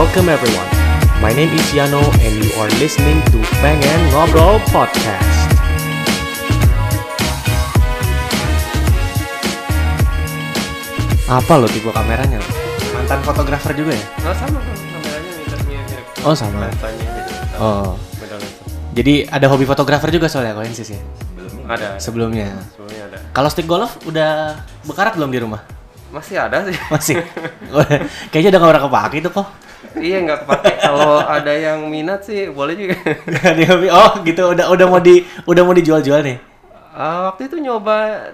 Welcome everyone. My name is Yano and you are listening to Pengen Ngobrol Podcast. Apa lo tipe kameranya lo? Mantan fotografer juga ya? Oh sama kameranya mirip mirip. Oh sama. Lensanya gitu. Oh. Beda lensa. Jadi ada hobi fotografer juga soalnya Koensis ya? Ada. Sebelumnya. Sebelumnya ada. Kalau stick golf udah bekarat belum di rumah? Masih ada sih. Masih. Kayaknya udah gak pernah kepake itu kok. Iya nggak kepake. Kalau ada yang minat sih boleh juga. Oh gitu. Udah udah mau di udah mau dijual-jual nih. Ah, waktu itu nyoba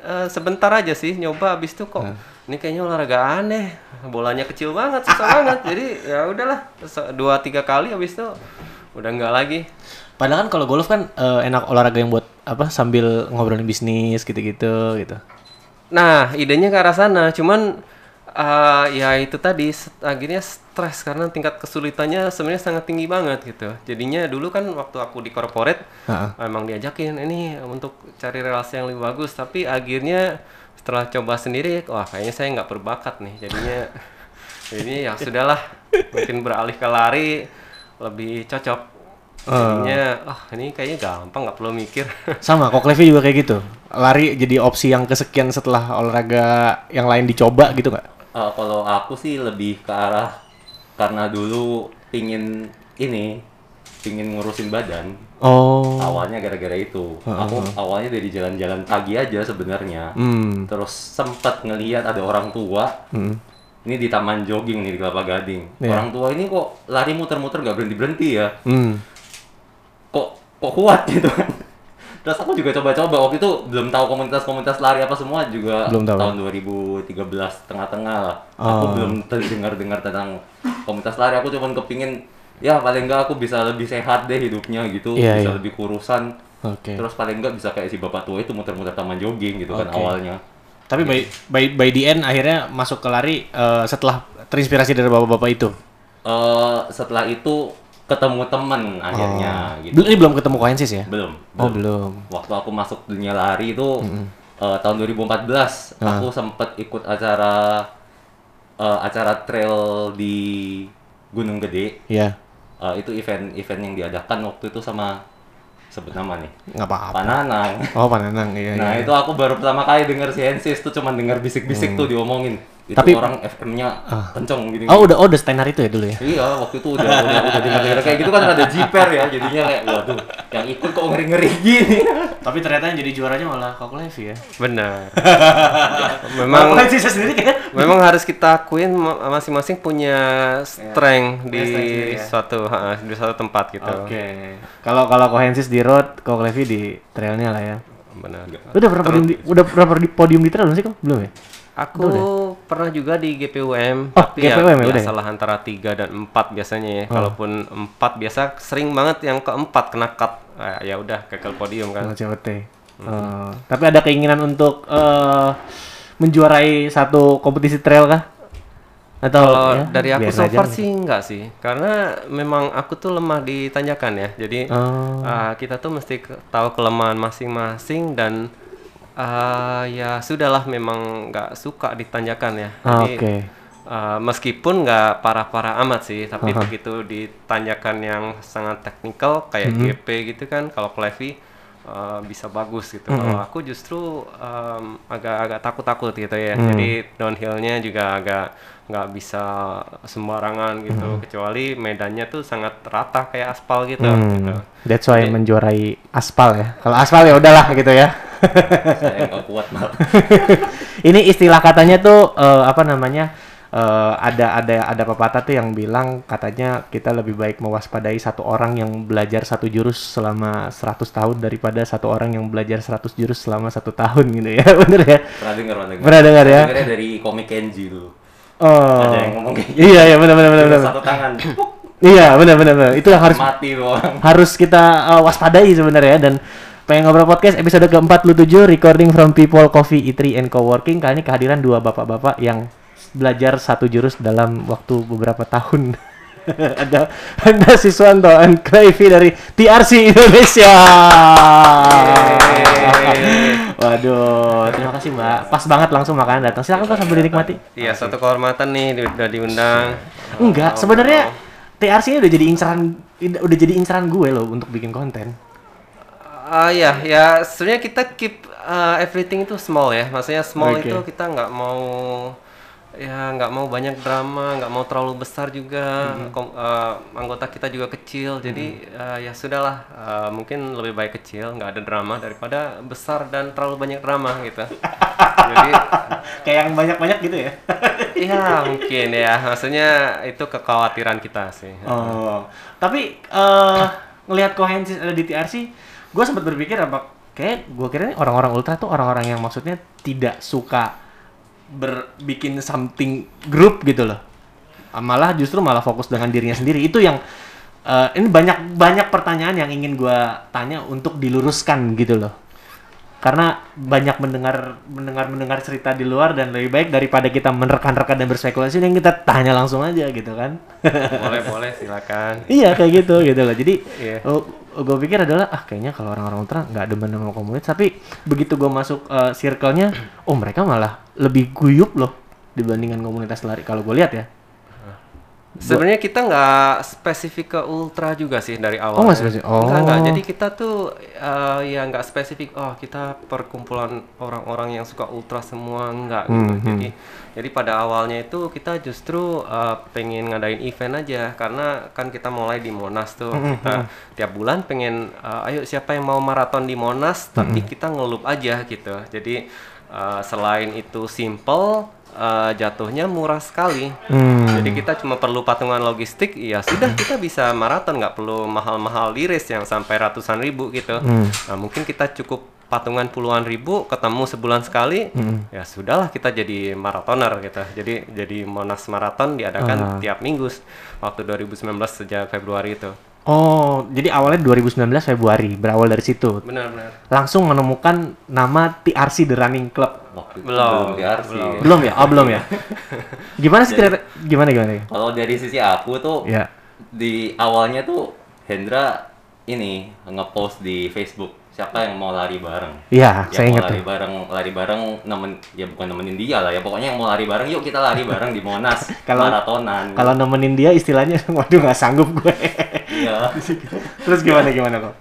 eh, sebentar aja sih nyoba. Habis itu kok ini kayaknya olahraga aneh. Bolanya kecil banget susah banget. Jadi ya udahlah. Dua tiga kali habis itu udah nggak lagi. Padahal kan kalau golf kan eh, enak olahraga yang buat apa sambil ngobrolin bisnis gitu-gitu gitu. Nah, idenya ke arah sana, cuman eh, ya itu tadi akhirnya stres karena tingkat kesulitannya sebenarnya sangat tinggi banget gitu. Jadinya dulu kan waktu aku di corporate Heeh. emang diajakin ini untuk cari relasi yang lebih bagus, tapi akhirnya setelah coba sendiri, wah kayaknya saya nggak berbakat nih. Jadinya jadinya ya sudahlah, mungkin beralih ke lari lebih cocok. Jadinya, ah ini kayaknya gampang nggak perlu mikir. Sama, kok Levi juga kayak gitu. Lari jadi opsi yang kesekian setelah olahraga yang lain dicoba gitu nggak? Eh, kalau aku sih lebih ke arah karena dulu pingin ini pingin ngurusin badan Oh. awalnya gara-gara itu aku awalnya dari jalan-jalan pagi aja sebenarnya Hmm. terus sempat ngelihat ada orang tua Hmm. ini di taman jogging nih di Kelapa Gading Iya. orang tua ini kok lari muter-muter gak berhenti berhenti ya Hmm. kok kok kuat gitu kan terus aku juga coba-coba waktu itu belum tahu komunitas-komunitas lari apa semua juga Belum tahu. tahun 2013 tengah-tengah lah aku Oh. belum dengar-dengar tentang komunitas lari aku cuma kepingin ya paling enggak aku bisa lebih sehat deh hidupnya gitu Iya, bisa iya. lebih kurusan Oke. terus paling enggak bisa kayak si bapak tua itu muter-muter taman jogging gitu kan Oke. awalnya Tapi by, by, by the end akhirnya masuk ke lari eh, setelah terinspirasi dari bapak-bapak itu. eh setelah itu ketemu temen akhirnya Oh. gitu Belum- Ini belum ketemu Koensis ya? belum Oh belum. waktu aku masuk dunia lari itu eh, tahun 2014 Ah. aku sempat ikut acara eh, acara trail di Gunung Gede Iya. Eh, itu event-event yang diadakan waktu itu sama sebut nama nih Nggak apa-apa. Pananang Oh Pananang iya. nah iya. itu aku baru pertama kali denger si Hensis tuh cuman denger bisik-bisik tuh diomongin itu Tapi- orang FM-nya kenceng gini Oh udah oh udah Steiner itu ya dulu ya? Iya, waktu itu udah udah, udah dengar-dengar kayak gitu kan ada jiper ya, jadinya kayak waduh, yang ikut kok ngeri-ngeri gini. Tapi ternyata yang jadi juaranya malah Koko Levi ya. Benar. Memang Koensis sendiri kan? memang harus kita akuin ma- masing-masing punya strength di strength sendiri ya. suatu ha, di suatu tempat gitu. Oke. Kalau kalau Kohensis di road, Koko Levi di trailnya lah ya. Benar. Udah pernah podium di, udah pernah di podium di trail belum sih kok? Belum ya? Aku pernah juga di GPUM, Oh, tapi GPUM ya, ya udah ya? biasalah antara 3 dan 4 biasanya ya. Kalaupun 4 biasa sering banget yang keempat kena cut. Eh, ya udah gagal podium kan. COT. Oh, tapi ada keinginan untuk eh, menjuarai satu kompetisi trail kah? Atau Kalau ya, dari aku so far sih enggak sih. Karena memang aku tuh lemah di tanjakan ya. Jadi Oh. ah, kita tuh mesti tahu kelemahan masing-masing dan ah, ya sudahlah memang nggak suka di tanjakan ya. Ah, Oke. ah, meskipun nggak parah-parah amat sih, tapi begitu di tanjakan yang sangat teknikal kayak Mm-hmm. GP gitu kan, kalau Clevy ah, bisa bagus gitu. Mm-hmm. Kalau aku justru am, agak-agak takut-takut gitu ya. Mm. Jadi downhillnya juga agak nggak bisa sembarangan gitu, Mm-hmm. kecuali medannya tuh sangat rata kayak aspal gitu. Hmm, gitu. That's why menjuarai aspal ya. Kalau aspal ya udahlah gitu ya. Saya nggak kuat malah. Ini istilah katanya tuh eh, apa namanya? eh, ada ada ada pepatah tuh yang bilang katanya kita lebih baik mewaspadai satu orang yang belajar satu jurus selama 100 tahun daripada satu orang yang belajar 100 jurus selama satu tahun gitu ya. Bener ya? Pernah dengar, pernah dengar. Pernah dengar ya? Dari komik Kenji dulu. Oh. Ada yang ngomong kayak gitu. Iya iya benar benar benar. Satu tangan, Iya benar benar benar. Itu yang harus mati tuh orang. harus kita uh, waspadai sebenarnya dan pengen ngobrol podcast episode ke-47 recording from People Coffee Eatery and Coworking kali ini kehadiran dua bapak-bapak yang belajar satu jurus dalam waktu beberapa tahun. ada ada Siswanto and Clayvi dari TRC Indonesia. Pas banget langsung makanan datang. Silakan kok sambil dinikmati. Iya, satu kehormatan nih udah diundang. Enggak, sebenarnya TRC ini udah jadi inceran udah jadi inceran gue loh untuk bikin konten. Ah ya, ya sebenarnya kita keep uh, everything itu small ya. Maksudnya small Oke. itu kita nggak mau ya nggak mau banyak drama, nggak mau terlalu besar juga. Kom- uh, anggota kita juga kecil, jadi uh, ya sudahlah. uh, mungkin lebih baik kecil, nggak ada drama daripada besar dan terlalu banyak drama gitu. jadi Kayak yang banyak-banyak gitu ya. ya mungkin ya. Maksudnya itu kekhawatiran kita sih. Oh, tapi eh ngelihat Cohensis ada di TRC, gue sempat berpikir apa kayak gue kira orang-orang ultra tuh orang-orang yang maksudnya tidak suka berbikin something group gitu loh. Ah, Malah justru malah fokus dengan dirinya sendiri. Itu yang eh, ini banyak banyak pertanyaan yang ingin gue tanya untuk diluruskan gitu loh. Karena banyak mendengar mendengar mendengar cerita di luar dan lebih baik daripada kita menerkan-rekan dan berspekulasi yang kita tanya langsung aja gitu kan. boleh boleh silakan. iya kayak gitu gitu loh jadi Iya. gue pikir adalah ah kayaknya kalau orang-orang ultra nggak demen sama komunitas tapi begitu gue masuk eh, circle-nya oh mereka malah lebih guyup loh dibandingkan komunitas lari kalau gue lihat ya Sebenarnya kita nggak spesifik ke ultra juga sih dari awal. nggak spesifik? Oh. Nggak, nggak. Jadi kita tuh eh, ya nggak spesifik. Oh kita perkumpulan orang-orang yang suka ultra semua nggak gitu. Hmm, Jadi jadi pada awalnya itu kita justru eh, pengen ngadain event aja karena kan kita mulai di Monas tuh. Hmm, kita tiap bulan pengen eh, ayo siapa yang mau maraton di Monas Hmm, tapi kita ngelup aja gitu. Jadi eh, selain itu simple eh, jatuhnya murah sekali. hmm. Jadi kita cuma perlu patungan logistik, ya sudah kita bisa maraton nggak perlu mahal-mahal race yang sampai ratusan ribu gitu. Hmm. Nah, mungkin kita cukup patungan puluhan ribu, ketemu sebulan sekali, Hmm. ya sudahlah kita jadi maratoner gitu. Jadi jadi Monas Marathon diadakan Ah. tiap minggu waktu 2019 sejak Februari itu. Oh jadi awalnya 2019 Februari berawal dari situ. Benar-benar. langsung menemukan nama TRC The Running Club. Waktu Belum, belum TRC. belum. belum ya? Oh belum ya? Gimana sih kira gimana gimana? Kalau dari sisi aku tuh ya. di awalnya tuh Hendra ini ngepost di Facebook siapa yang mau lari bareng. Iya, Yang saya mau ingat lari bareng, lari bareng nemen ya bukan nemenin dia lah ya. Pokoknya yang mau lari bareng yuk kita lari bareng di Monas Kalau- maratonan. Kalau nemenin dia istilahnya, waduh nggak sanggup gue. Iya. Terus gimana gimana kok?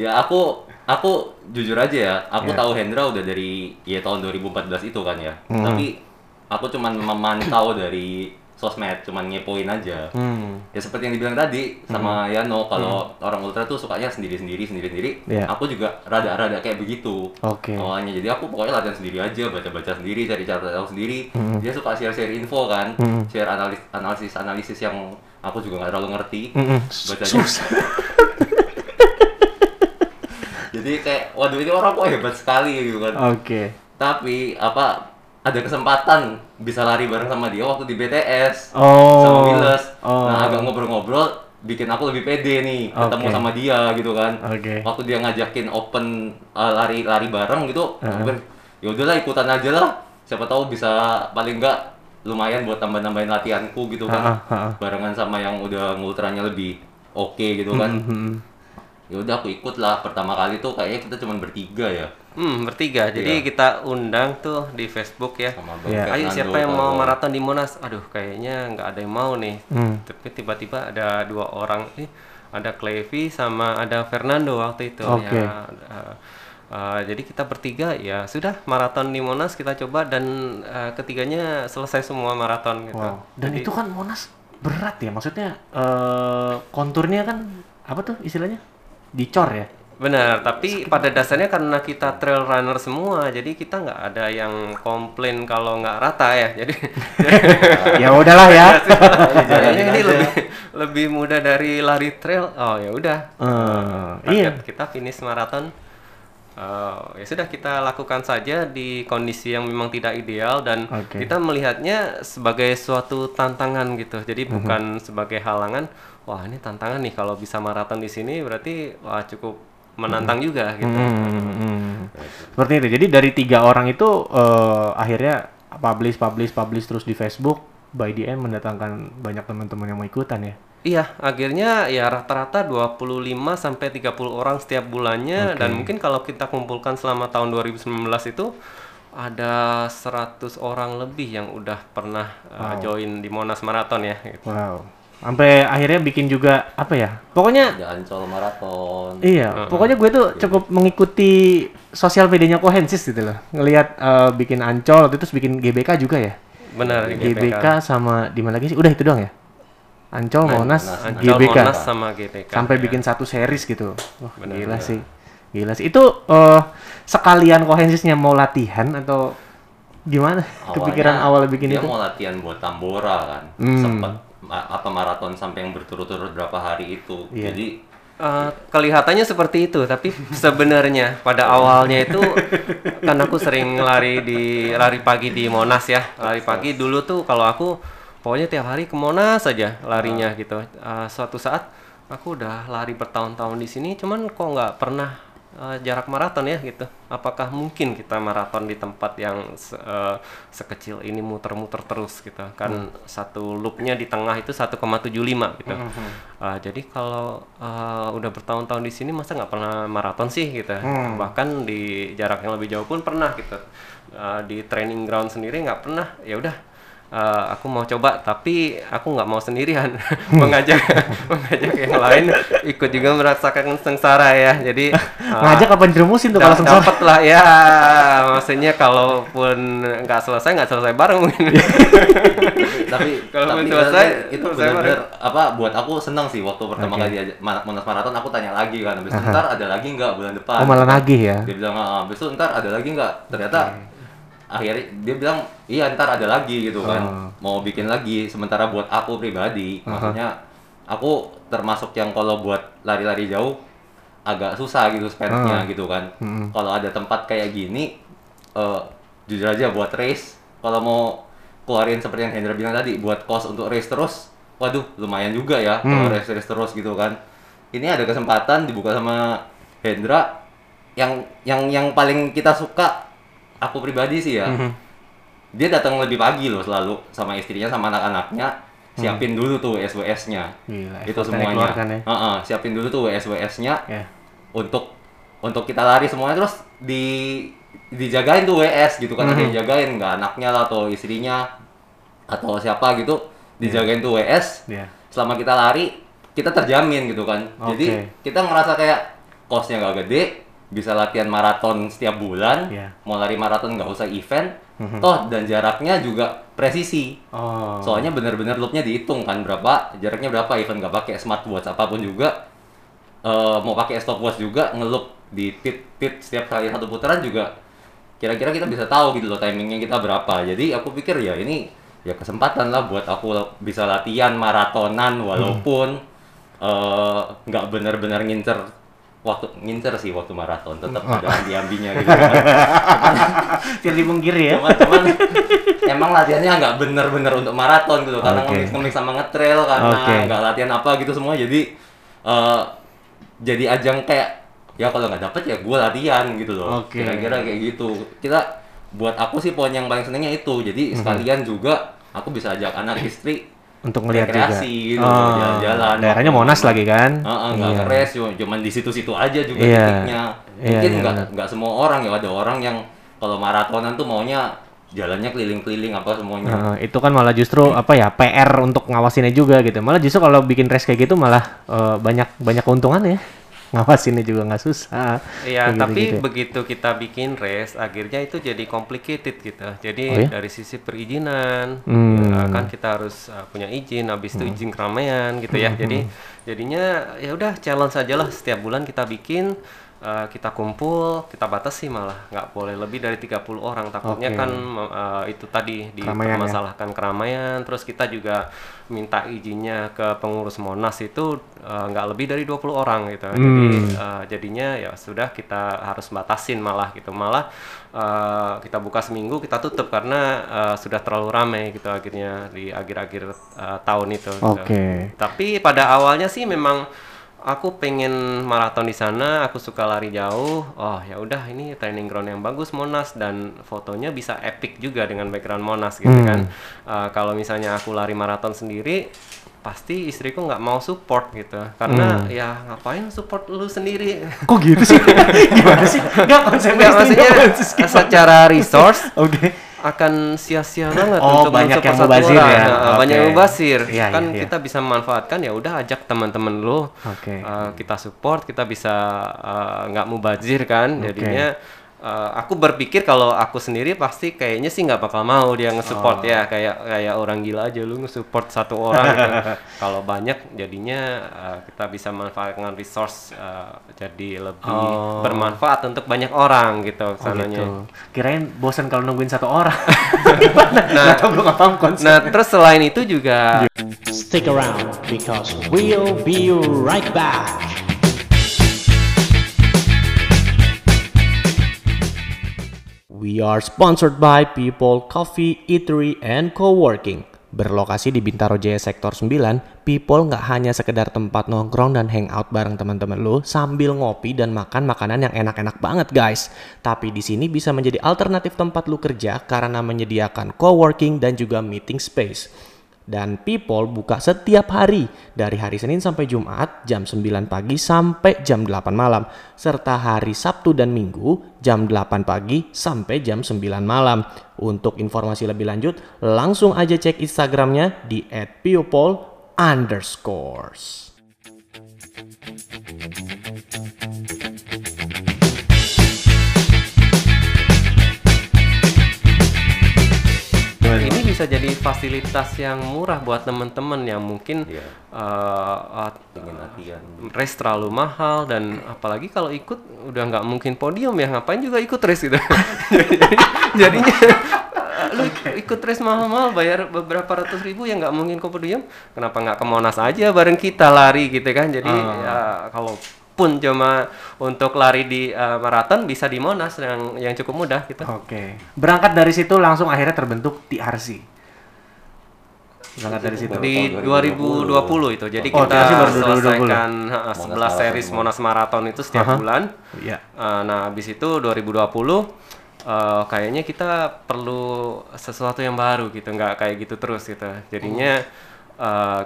Ya aku aku jujur aja ya, aku Ya. tahu Hendra udah dari ya tahun 2014 itu kan ya. Hmm. Tapi aku cuman memantau dari sosmed, cuman ngepoin aja. Hmm. Ya seperti yang dibilang tadi sama Yano, kalau orang ultra tuh sukanya sendiri-sendiri, sendiri-sendiri. Iya. Aku juga rada-rada kayak begitu. Oke. Awalnya jadi aku pokoknya latihan sendiri aja, baca-baca sendiri, cari cara tahu sendiri. Hmm. Dia suka share-share info kan, Hmm. share analis analisis analisis yang aku juga nggak terlalu ngerti. Mm-mm. Bacanya. Susah. Jadi kayak waduh ini orang kok hebat sekali gitu kan. Oke. Tapi apa ada kesempatan bisa lari bareng sama dia waktu di BTS Oh. sama Miles. Oh. Nah, agak ngobrol-ngobrol bikin aku lebih pede nih ketemu Oke. sama dia gitu kan. Oke. Waktu dia ngajakin open uh, lari-lari bareng gitu, Uh-huh. ya udahlah ikutan aja lah. Siapa tahu bisa paling enggak lumayan buat tambah-tambahin latihanku gitu kan. Ha-ha. Barengan sama yang udah ngultranya lebih oke gitu kan. Mhm. Ya udah aku ikut lah. Pertama kali tuh kayaknya kita cuma bertiga ya. Hmm, bertiga. Jadi Iya. kita undang tuh di Facebook ya. Sama Iya. Ayo siapa yang mau maraton di Monas? Aduh, kayaknya nggak ada yang mau nih. Hmm. Tapi tiba-tiba ada dua orang, eh, ada Clevi sama ada Fernando waktu itu. Oke. Ya, uh, uh, jadi kita bertiga ya sudah maraton di Monas kita coba dan uh, ketiganya selesai semua maraton gitu. Wow. Dan Jadi- itu kan Monas berat ya, maksudnya eh konturnya kan apa tuh istilahnya? Dicor ya. Benar, tapi pada dasarnya karena kita trail runner semua, jadi kita nggak ada yang komplain kalau nggak rata ya. Jadi ya udahlah ya. Jalannya ini aja. lebih lebih mudah dari lari trail. Oh ya udah. Eh, iya. Kita finish maraton. Eh, ya sudah kita lakukan saja di kondisi yang memang tidak ideal dan Oke. kita melihatnya sebagai suatu tantangan gitu. Jadi Mhm. bukan sebagai halangan. Wah ini tantangan nih kalau bisa maraton di sini berarti wah cukup menantang juga gitu. Hmm, hmm. Seperti itu. Jadi dari tiga orang itu eh, akhirnya publish, publish, publish terus di Facebook. By the end mendatangkan banyak teman-teman yang mau ikutan ya. Iya, akhirnya ya rata-rata 25 sampai 30 orang setiap bulannya Oke. dan mungkin kalau kita kumpulkan selama tahun 2019 itu ada 100 orang lebih yang udah pernah uh, join di Monas Marathon ya. gitu. Wow. Sampai akhirnya bikin juga apa ya? Pokoknya Ada Ancol Marathon. iya, pokoknya gue tuh cukup mengikuti sosial medianya Kohensis gitu loh. Ngelihat eh, bikin Ancol waktu itu terus bikin GBK juga ya. Benar GBK, sama di mana lagi sih? Udah itu doang ya? Ancol, Monas, Ancol, GBK. Monas sama GBK. Sampai ya. bikin satu series gitu. Wah, gila sih. Gila sih. Itu eh, sekalian Kohensisnya mau latihan atau gimana? Awalnya Kepikiran awal bikin dia itu? mau latihan buat Tambora kan. Hmm. Sempet apa maraton sampai yang berturut-turut berapa hari itu. Iya. Jadi Eh, kelihatannya seperti itu, tapi sebenarnya pada awalnya itu kan aku sering lari di lari pagi di Monas ya. Lari pagi dulu tuh kalau aku pokoknya tiap hari ke Monas saja larinya gitu. Eh, suatu saat aku udah lari bertahun-tahun di sini, cuman kok nggak pernah eh, jarak maraton ya gitu. Apakah mungkin kita maraton di tempat yang se- eh, sekecil ini muter-muter terus gitu? Kan satu loopnya di tengah itu 1,75 gitu. Uh, jadi kalau uh, udah bertahun-tahun di sini masa nggak pernah maraton sih gitu. Bahkan di jarak yang lebih jauh pun pernah gitu. Uh, di training ground sendiri nggak pernah. Ya udah uh, aku mau coba tapi aku nggak mau sendirian. mengajak mengajak yang lain ikut juga merasakan sengsara ya. Jadi uh, Ngajak apa jerumusin tuh kalau sengsara? dapet lah ya. Maksudnya kalaupun nggak selesai nggak selesai bareng mungkin. tapi Kalau selesai, itu benar-benar apa buat aku senang sih waktu pertama kali diajak Monas Marathon aku tanya lagi kan habis itu ntar ada lagi nggak bulan depan Oh malah nagih ya? dia bilang ah habis itu ntar ada lagi nggak ternyata akhirnya dia bilang iya ntar ada lagi gitu kan. Oh. mau bikin lagi sementara buat aku pribadi. Maksudnya aku termasuk yang kalau buat lari-lari jauh agak susah gitu spendnya gitu kan. Kalau ada tempat kayak gini eh jujur aja buat race kalau mau keluarin seperti yang Hendra bilang tadi buat cost untuk race terus waduh lumayan juga ya kalau race race terus gitu kan. Ini ada kesempatan dibuka sama Hendra yang yang yang paling kita suka aku pribadi sih ya. Dia datang lebih pagi loh selalu sama istrinya sama anak-anaknya. Siapin dulu tuh SWS-nya Gila, itu semuanya. ya. Heeh, siapin dulu tuh SWS-nya Ya. untuk untuk kita lari semuanya. Terus di dijagain tuh WS gitu kan. Ada Mhm. yang jagain nggak anaknya lah atau istrinya atau siapa gitu. Dijagain tuh WS Iya. selama kita lari kita terjamin gitu kan. Jadi Oke. kita ngerasa kayak costnya nggak gede bisa latihan maraton setiap bulan Iya. mau lari maraton nggak usah event toh dan jaraknya juga presisi. Oh. soalnya bener-bener loopnya dihitung kan berapa jaraknya berapa event nggak pakai smartwatch apa pun juga. Eh, mau pakai stopwatch juga ngeloop di pit pit setiap kali satu putaran juga kira-kira kita bisa tahu gitu loh timingnya kita berapa. Jadi aku pikir ya ini ya kesempatan lah buat aku bisa latihan maratonan walaupun eh, nggak bener-bener ngincer waktu ngincer sih waktu maraton tetap ada ambi-ambinya gitu. Kan. Dipungkiri ya. cuman cuman emang latihannya nggak bener-bener untuk maraton gitu karena ngemix ngemix sama ngetrail karena nggak latihan apa gitu semua. Jadi eh, jadi ajang kayak ya kalau nggak dapet ya gue latihan gitu loh. Oke. kira-kira kayak gitu. Kita buat aku sih poin yang paling senengnya itu. Jadi sekalian juga aku bisa ajak anak istri Untuk melihat juga. gitu Oh, jalan-jalan Daerahnya Monas lagi kan? Heeh, nggak Iya. ngeres cuma- cuman di situ-situ aja juga Iya. titiknya Iya, mungkin iya, nggak benar. nggak semua orang ya ada orang yang kalau maratonan tuh maunya jalannya keliling-keliling apa semuanya Nah, itu kan malah justru apa ya PR untuk ngawasinnya juga gitu. Malah justru kalau bikin race kayak gitu malah eh, banyak banyak keuntungan ya. Ngawasinnya juga nggak susah. Iya, tapi ya. begitu kita bikin race, akhirnya itu jadi complicated gitu. Jadi Oh ya? dari sisi perizinan, Hmm. ya kan kita harus uh, punya izin, habis itu izin keramaian gitu ya. Hmm. Jadi jadinya ya udah challenge aja lah setiap bulan kita bikin, uh, kita kumpul, kita batasi malah nggak boleh lebih dari 30 orang. Takutnya Oke. kan uh, itu tadi Keramaian ya? dipermasalahkan keramaian, terus kita juga minta izinnya ke pengurus Monas itu uh, nggak lebih dari 20 orang gitu. Jadi Hmm. Uh, jadinya ya sudah kita harus batasin malah gitu malah uh, kita buka seminggu kita tutup karena uh, sudah terlalu ramai gitu akhirnya di akhir-akhir uh, tahun itu gitu. Oke. tapi pada awalnya sih memang aku pengen maraton di sana aku suka lari jauh oh ya udah ini training ground yang bagus Monas dan fotonya bisa epic juga dengan background Monas gitu Hmm. kan Uh, kalau misalnya aku lari maraton sendiri pasti istriku nggak mau support gitu karena Hmm. ya ngapain support lu sendiri Kok gitu sih? Gimana sih? Nggak, maksudnya secara resource Oke. Akan sia-sia banget Oh, untuk banyak yang mubazir ya? Nah, banyak yang mubazir Iya, kan iya, iya. kita bisa memanfaatkan ya udah ajak teman-teman lu Oke. Uh, kita support kita bisa uh, nggak mubazir kan jadinya uh, aku berpikir kalau aku sendiri pasti kayaknya sih nggak bakal mau dia nge-support Oh. ya kayak kayak orang gila aja lu nge-support satu orang gitu. kalau banyak jadinya uh, kita bisa manfaatkan resource uh, jadi lebih Oh. bermanfaat untuk banyak orang gitu Oh sananya gitu. Kirain bosan kalau nungguin satu orang. nah, gue gak paham konsep. nah terus selain itu juga Stick around because we'll be right back. We are sponsored by People Coffee, Eatery, and Co-working. Berlokasi di Bintaro Jaya Sektor 9, People nggak hanya sekedar tempat nongkrong dan hangout bareng teman-teman lo sambil ngopi dan makan makanan yang enak-enak banget guys. Tapi di sini bisa menjadi alternatif tempat lu kerja karena menyediakan co-working dan juga meeting space. Dan People buka setiap hari dari hari Senin sampai Jumat jam 9 pagi sampai jam 8 malam serta hari Sabtu dan Minggu jam 8 pagi sampai jam 9 malam. Untuk informasi lebih lanjut langsung aja cek Instagramnya di @people bisa jadi fasilitas yang murah buat teman-teman yang mungkin Iya. uh, uh, Pengen latihan. race terlalu mahal dan apalagi kalau ikut udah nggak mungkin podium ya ngapain juga ikut race gitu Jadi- jadinya uh, lu ikut race mahal-mahal bayar beberapa ratus ribu yang nggak mungkin ke podium kenapa nggak ke Monas aja bareng kita lari gitu kan jadi ya kalau pun cuma untuk lari di uh, maraton bisa di Monas yang yang cukup mudah gitu Oke. Berangkat dari situ langsung akhirnya terbentuk TRC. Berangkat dari situ. Di tahun 2020 itu. Jadi Oh, kita 2020. selesaikan ha, Monas 11 Marathon. series Monas Marathon itu setiap bulan. Iya. Uh, nah, habis itu 2020 uh, kayaknya kita perlu sesuatu yang baru gitu, nggak kayak gitu terus gitu. Jadinya uh,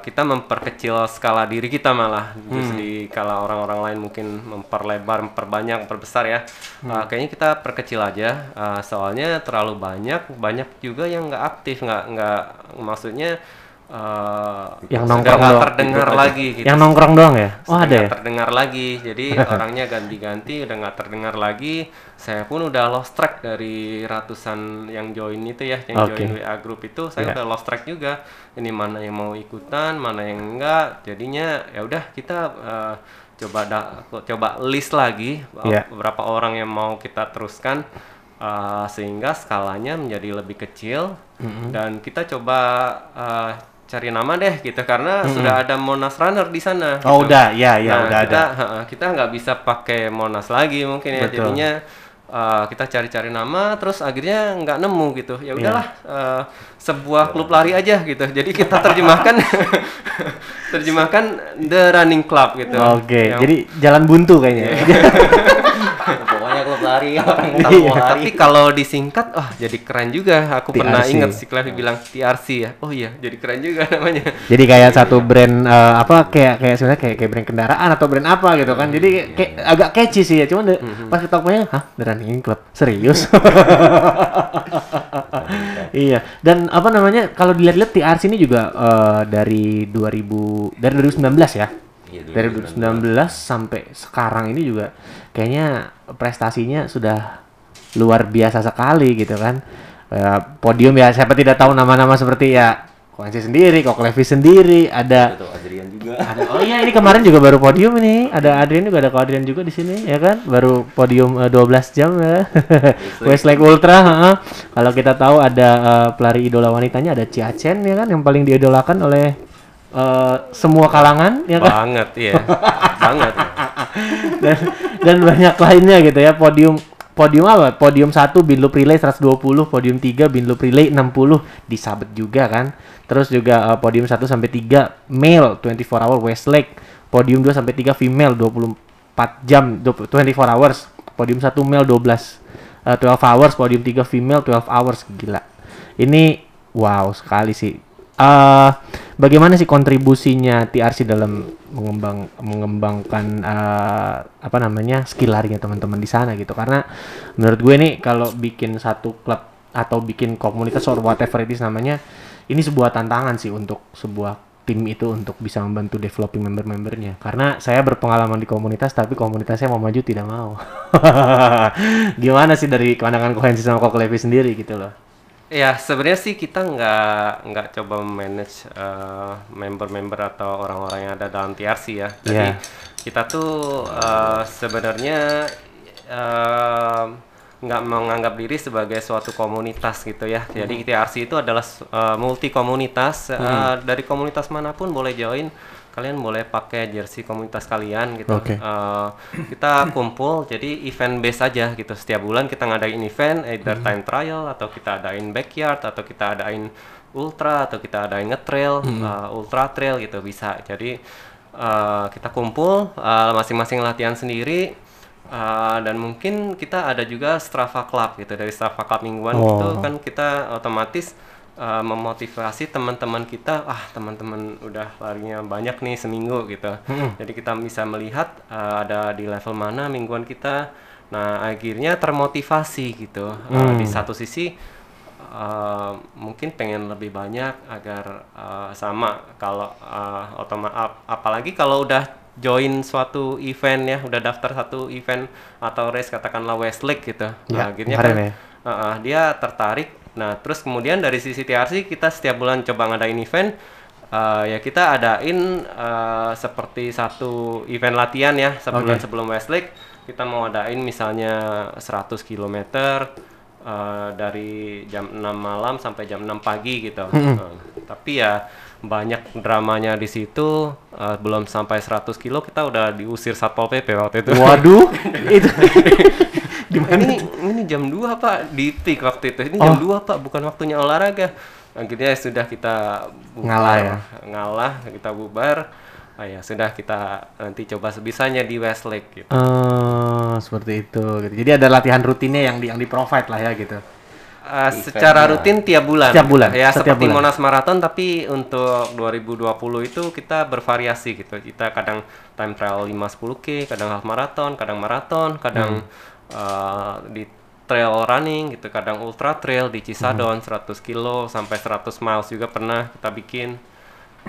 kita memperkecil skala diri kita malah. Terus di kala orang-orang lain mungkin memperlebar, memperbanyak, memperbesar ya. Uh, kayaknya kita perkecil aja. Uh, soalnya terlalu banyak, banyak juga yang nggak aktif, nggak nggak maksudnya uh, Yang nongkrong doang. terdengar lagi gitu. Yang nongkrong doang ya? Oh ada ya? terdengar lagi jadi orangnya ganti-ganti udah nggak terdengar lagi saya pun udah lost track dari ratusan yang join itu ya yang Oke. join WA group itu saya Iya. udah lost track juga ini mana yang mau ikutan mana yang enggak jadinya ya udah kita eh, coba da- coba list lagi Iya. beberapa orang yang mau kita teruskan eh, sehingga skalanya menjadi lebih kecil dan kita coba eh, cari nama deh gitu karena sudah ada Monas Runner di sana Oh gitu. udah, ya ya Nah, udah kita, ada. kita nggak bisa pakai Monas lagi mungkin ya Betul. jadinya uh, kita cari-cari nama terus akhirnya nggak nemu gitu Iya. ya udahlah uh, sebuah klub lari aja gitu jadi kita terjemahkan terjemahkan The Running Club gitu Oke, Yang- jadi jalan buntu kayaknya. Lari orang Iya. tahu mau lari. tapi kalau disingkat wah jadi keren juga aku pernah TRC. ingat si Clevy bilang TRC ya oh iya jadi keren juga namanya Jadi kayak satu brand eh, apa kayak kayak sebenarnya kayak kayak brand kendaraan atau brand apa gitu kan. Jadi kayak agak catchy sih ya. Cuman de- pas kita punya, hah, The Running Club. Serius? iya. Dan apa namanya? Kalau dilihat-lihat TRC ini juga eh, dari 2000 dari 2019 ya. Iya, Dari 2019 sampai sekarang ini juga kayaknya prestasinya sudah luar biasa sekali gitu kan. Eh, podium ya siapa tidak tahu nama-nama seperti ya Kwansi sendiri, Kok Levi sendiri, ada Adrian juga. ada oh iya ini kemarin juga baru podium ini. Ada Adrian juga ada Ko Adrian juga di sini ya kan. Baru podium eh, 12 jam ya. Westlake Ultra, heeh. Kalau kita tahu ada eh, pelari idola wanitanya ada Chia Chen ya kan yang paling diidolakan oleh eh, semua kalangan ya kan. banget iya. Banget. Dan dan banyak lainnya gitu ya. Podium podium apa? Podium 1 Binloop Relay 120 podium 3 Binloop Relay 60 disabet juga kan? Terus juga eh, podium 1 sampai 3 male 24 hour Westlake podium 2 sampai 3 female 24 jam 20 24 hours. Podium 1 male 12 eh, 12 hours. Podium 3 female 12 hours. Gila. Ini wow sekali sih eh bagaimana sih kontribusinya TRC dalam mengembang mengembangkan eh, apa namanya skill larinya teman-teman di sana gitu? Karena menurut gue nih kalau bikin satu klub atau bikin komunitas or whatever it is namanya ini sebuah tantangan sih untuk sebuah tim itu untuk bisa membantu developing member-membernya. Karena saya berpengalaman di komunitas tapi komunitasnya mau maju tidak mau. Gimana sih dari pandangan kohensi sama Koko Levi sendiri gitu loh Ya sebenarnya sih kita nggak nggak coba manage eh, member-member atau orang-orang yang ada dalam TRC ya. Jadi Iya. kita tuh eh, sebenarnya nggak menganggap diri sebagai suatu komunitas gitu ya. Jadi TRC itu adalah eh, multi komunitas. Eh, Dari komunitas mana pun boleh join. Kalian boleh pakai jersey komunitas kalian gitu. Oke. Eh, kita kumpul jadi event base aja gitu setiap bulan kita ngadain event either time trial atau kita adain backyard atau kita adain ultra atau kita adain ngetrail uh, ultra trail gitu bisa jadi uh, kita kumpul uh, masing-masing latihan sendiri uh, dan mungkin kita ada juga Strava Club gitu dari Strava Club mingguan Oh. itu kan kita otomatis uh, memotivasi teman-teman kita ah teman-teman udah larinya banyak nih seminggu gitu. Jadi kita bisa melihat uh, ada di level mana mingguan kita. Nah akhirnya termotivasi gitu. Uh, di satu sisi uh, mungkin pengen lebih banyak agar uh, sama kalau uh, otoma ap- apalagi kalau udah join suatu event ya udah daftar satu event atau race katakanlah Westlake gitu. Ya, Nah, akhirnya kan ya. uh, uh, dia tertarik nah terus kemudian dari sisi TRC kita setiap bulan coba ngadain event uh, ya kita adain uh, seperti satu event latihan ya sebulan Oke. sebelum Westlake kita mau adain misalnya 100 km eh, dari jam 6 malam sampai jam 6 pagi gitu. Eh, tapi ya banyak dramanya di situ eh, belum sampai 100 kilo kita udah diusir Satpol PP waktu itu. waduh itu ini ini jam 2 Pak di peak waktu itu. Ini Oh. jam 2 Pak, bukan waktunya olahraga. Akhirnya sudah kita bubar, Ngalah ya? Ngalah, kita bubar. Ah ya sudah kita nanti coba sebisanya di Westlake gitu. Eh, seperti itu gitu. jadi ada latihan rutinnya yang di yang di provide lah ya gitu Uh, secara rutin tiap bulan. Setiap bulan, Ya setiap seperti bulan. Monas Marathon tapi untuk 2020 itu kita bervariasi gitu. Kita kadang time trial 5 10K, kadang half marathon, kadang marathon, kadang uh, di trail running gitu, kadang ultra trail di Cisadon 100 kilo sampai 100 miles juga pernah kita bikin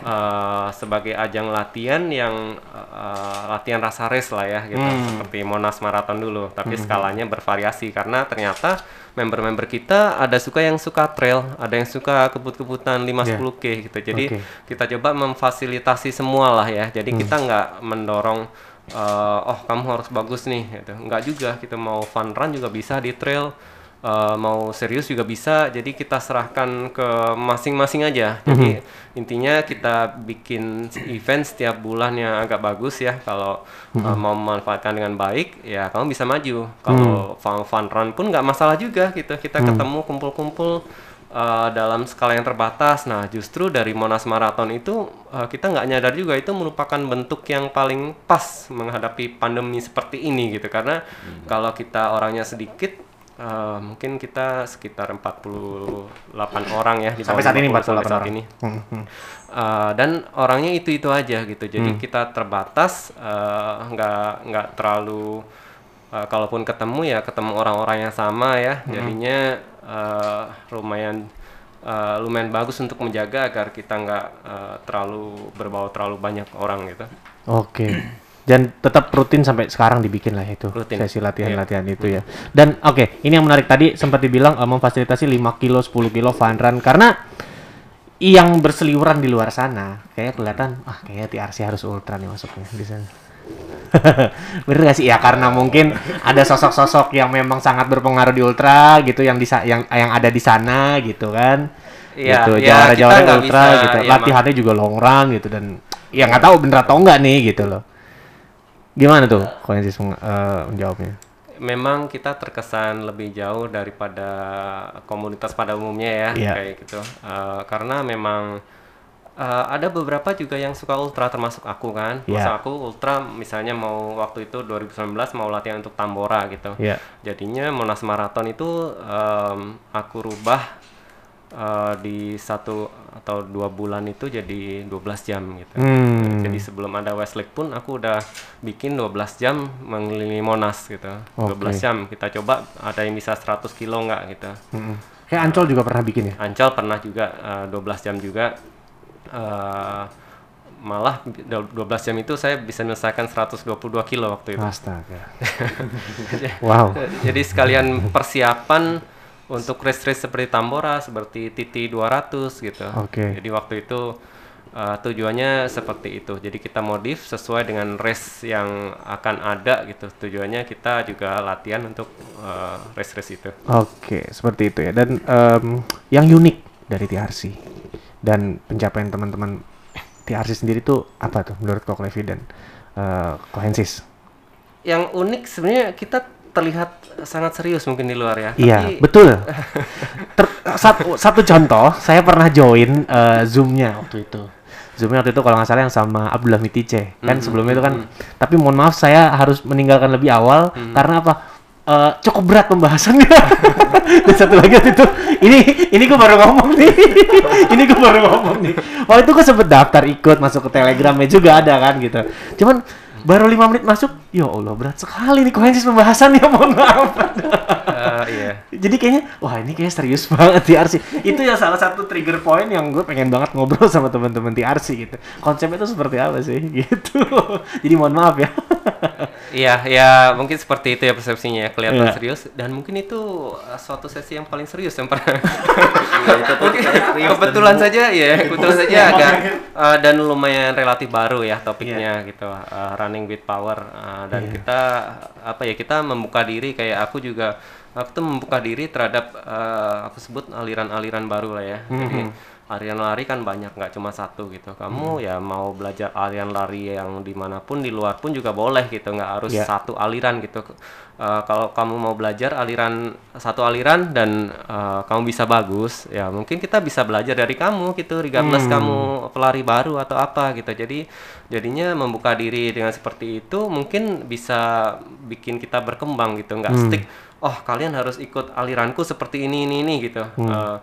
uh, sebagai ajang latihan yang uh, latihan rasa race lah ya gitu seperti Monas Marathon dulu tapi skalanya bervariasi karena ternyata member-member kita ada suka yang suka trail ada yang suka kebut-kebutan 5-10k gitu. Jadi Oke. kita coba memfasilitasi semua lah ya. Jadi kita nggak mendorong uh, oh kamu harus bagus nih gitu. Nggak juga kita mau fun run juga bisa di trail Uh, mau serius juga bisa jadi kita serahkan ke masing-masing aja. Jadi intinya kita bikin event setiap bulan yang agak bagus ya. Kalau uh, mau memanfaatkan dengan baik ya kamu bisa maju. Kalau fun, fun run pun nggak masalah juga gitu. Kita ketemu kumpul-kumpul uh, dalam skala yang terbatas. Nah justru dari Monas Marathon itu uh, kita nggak nyadar juga itu merupakan bentuk yang paling pas menghadapi pandemi seperti ini gitu. Karena kalau kita orangnya sedikit Uh, mungkin kita sekitar 48 orang ya di Sampai saat ini 50 sampai 48 saat orang. ini. Hmm. Uh, dan orangnya itu itu aja gitu jadi Hmm. kita terbatas uh, nggak nggak terlalu uh, kalaupun ketemu ya ketemu orang-orang yang sama ya Hmm. jadinya uh, lumayan uh, lumayan bagus untuk menjaga agar kita nggak uh, terlalu berbau terlalu banyak orang gitu Oke. Dan tetap rutin sampai sekarang dibikin lah itu Rutin. sesi latihan-latihan itu ya. Dan oke, ini yang menarik tadi sempat dibilang eh, memfasilitasi 5 kilo, 10 kilo fun run karena yang berseliweran di luar sana kayak kelihatan ah kayaknya TRC harus ultra nih masuknya di sana. Bener gak sih ya karena mungkin ada sosok-sosok yang memang sangat berpengaruh di ultra gitu yang di yang yang ada di sana gitu kan. Iya, gitu. ya, Jawara-jawara ultra bisa, gitu. ya, Latihannya juga long run gitu dan ya nggak tahu bener atau enggak nih gitu loh. Gimana tuh Koensis meng- eh, menjawabnya? memang kita terkesan lebih jauh daripada komunitas pada umumnya ya Iya. kayak gitu Eh, karena memang eh, ada beberapa juga yang suka ultra termasuk aku kan Iya. Masa aku ultra misalnya mau waktu itu 2019 mau latihan untuk Tambora gitu Iya. jadinya Monas Marathon itu em, aku rubah eh, di satu atau dua bulan itu jadi 12 jam gitu. Hmm. Jadi sebelum ada Westlake pun aku udah bikin 12 jam mengelilingi Monas gitu. 12 Oke. jam kita coba ada yang bisa 100 kilo nggak gitu. Mm-mm. Kayak Ancol juga pernah bikin ya? Ancol pernah juga eh, 12 jam juga. Eh, malah 12 jam itu saya bisa menyelesaikan 122 kilo waktu itu. Astaga. wow. Jadi sekalian persiapan untuk race-race seperti Tambora, seperti TT 200 gitu. Oke. Jadi waktu itu uh, tujuannya seperti itu. Jadi kita modif sesuai dengan race yang akan ada gitu. Tujuannya kita juga latihan untuk uh, race-race itu. Oke, seperti itu ya. Dan em, yang unik dari TRC dan pencapaian teman-teman TRC sendiri tuh apa tuh menurut Kok Levi dan eh, Kohensis? Yang unik sebenarnya kita terlihat sangat serius mungkin di luar ya. Iya, Tapi betul. Ter- satu, satu contoh, saya pernah join eh, Zoom-nya waktu itu. Zoom-nya waktu itu kalau nggak salah yang sama Abdullah Mitice. Kan sebelumnya itu kan, tapi mohon maaf saya harus meninggalkan lebih awal karena apa? Eh, cukup berat pembahasannya. Dan satu lagi waktu itu, ini ini gue baru ngomong nih, ini gue baru ngomong nih. Waktu itu gue sempet daftar ikut masuk ke Telegramnya juga ada kan gitu. Cuman baru lima menit masuk, ya Allah berat sekali nih kohensis pembahasannya, mohon maaf. uh, iya. Jadi kayaknya, wah ini kayak serius banget TRC. Itu ya salah satu trigger point yang gue pengen banget ngobrol sama teman-teman TRC gitu. Konsepnya itu seperti apa sih gitu. Jadi mohon maaf ya. Iya, ya mungkin seperti itu ya persepsinya ya, kelihatan Iya. serius dan mungkin itu uh, suatu sesi yang paling serius yang pernah. Iya, itu kebetulan saja ya, kebetulan saja agak uh, dan lumayan relatif baru ya topiknya gitu, uh, running with power uh, dan kita apa ya kita membuka diri kayak aku juga aku tuh membuka diri terhadap uh, aku sebut aliran-aliran baru lah ya. Jadi aliran lari kan banyak nggak cuma satu gitu. Kamu ya mau belajar aliran lari yang di mana pun di luar pun juga boleh gitu, nggak harus Ya. satu aliran gitu. Uh, kalau kamu mau belajar aliran satu aliran dan uh, kamu bisa bagus, ya mungkin kita bisa belajar dari kamu gitu, regardless kamu pelari baru atau apa gitu. Jadi jadinya membuka diri dengan seperti itu mungkin bisa bikin kita berkembang gitu, nggak stick. Oh kalian harus ikut aliranku seperti ini ini ini gitu. Uh,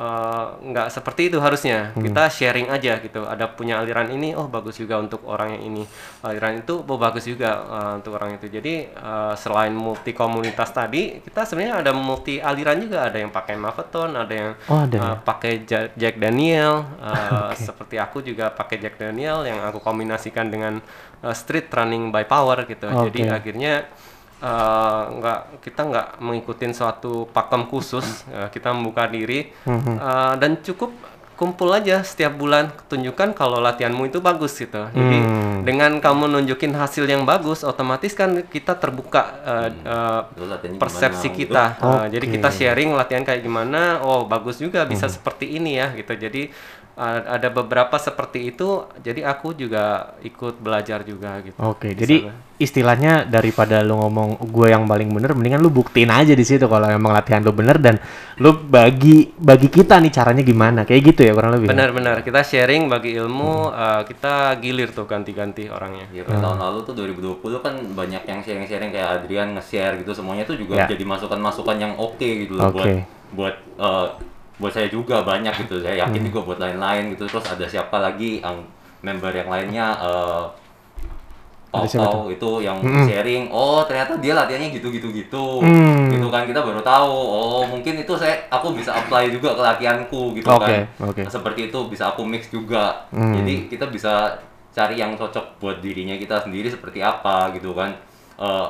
eh, nggak seperti itu harusnya. Kita sharing aja gitu. Ada punya aliran ini oh bagus juga untuk orang yang ini. Aliran itu oh bagus juga eh, untuk orang itu. Jadi eh, selain multi komunitas tadi kita sebenarnya ada multi aliran juga. Ada yang pakai marathon ada yang Oh, ada ya? pakai Ja- Jack Daniel. Eh, seperti aku juga pakai Jack Daniel yang aku kombinasikan dengan eh, street running by power gitu. Jadi Oke. akhirnya eh, nggak kita nggak mengikuti suatu pakem khusus eh, kita membuka diri. Eh, dan cukup kumpul aja setiap bulan tunjukkan kalau latihanmu itu bagus gitu. Jadi Hmm. dengan kamu nunjukin hasil yang bagus otomatis kan kita terbuka eh, eh, Lu latihannya persepsi gimana, kita. Gitu. Eh, jadi Oke. kita sharing latihan kayak gimana oh bagus juga bisa seperti ini ya gitu. Jadi ada beberapa seperti itu jadi aku juga ikut belajar juga gitu Oke, Di jadi sana. istilahnya daripada lu ngomong gue yang paling bener, mendingan lu buktiin aja di situ kalau emang latihan lu bener dan lu bagi bagi kita nih caranya gimana, kayak gitu ya kurang lebih. ya? Benar-benar kita sharing bagi ilmu, eh, kita gilir tuh ganti-ganti orangnya. Ya kayak tahun lalu tuh 2020 kan banyak yang sharing-sharing kayak Adrian nge-share gitu semuanya tuh juga Ya. jadi masukan-masukan yang oke gitu loh buat Oke. buat eh, buat saya juga banyak gitu. Saya yakin juga buat lain-lain gitu. Terus ada siapa lagi yang member yang lainnya Pau itu yang sharing, oh ternyata dia latihannya gitu-gitu gitu, Hmm. gitu kan kita baru tahu, oh mungkin itu saya aku bisa apply juga ke latihanku gitu Oke, kan, oke. seperti itu bisa aku mix juga, Hmm. jadi kita bisa cari yang cocok buat dirinya kita sendiri seperti apa gitu kan, Eh,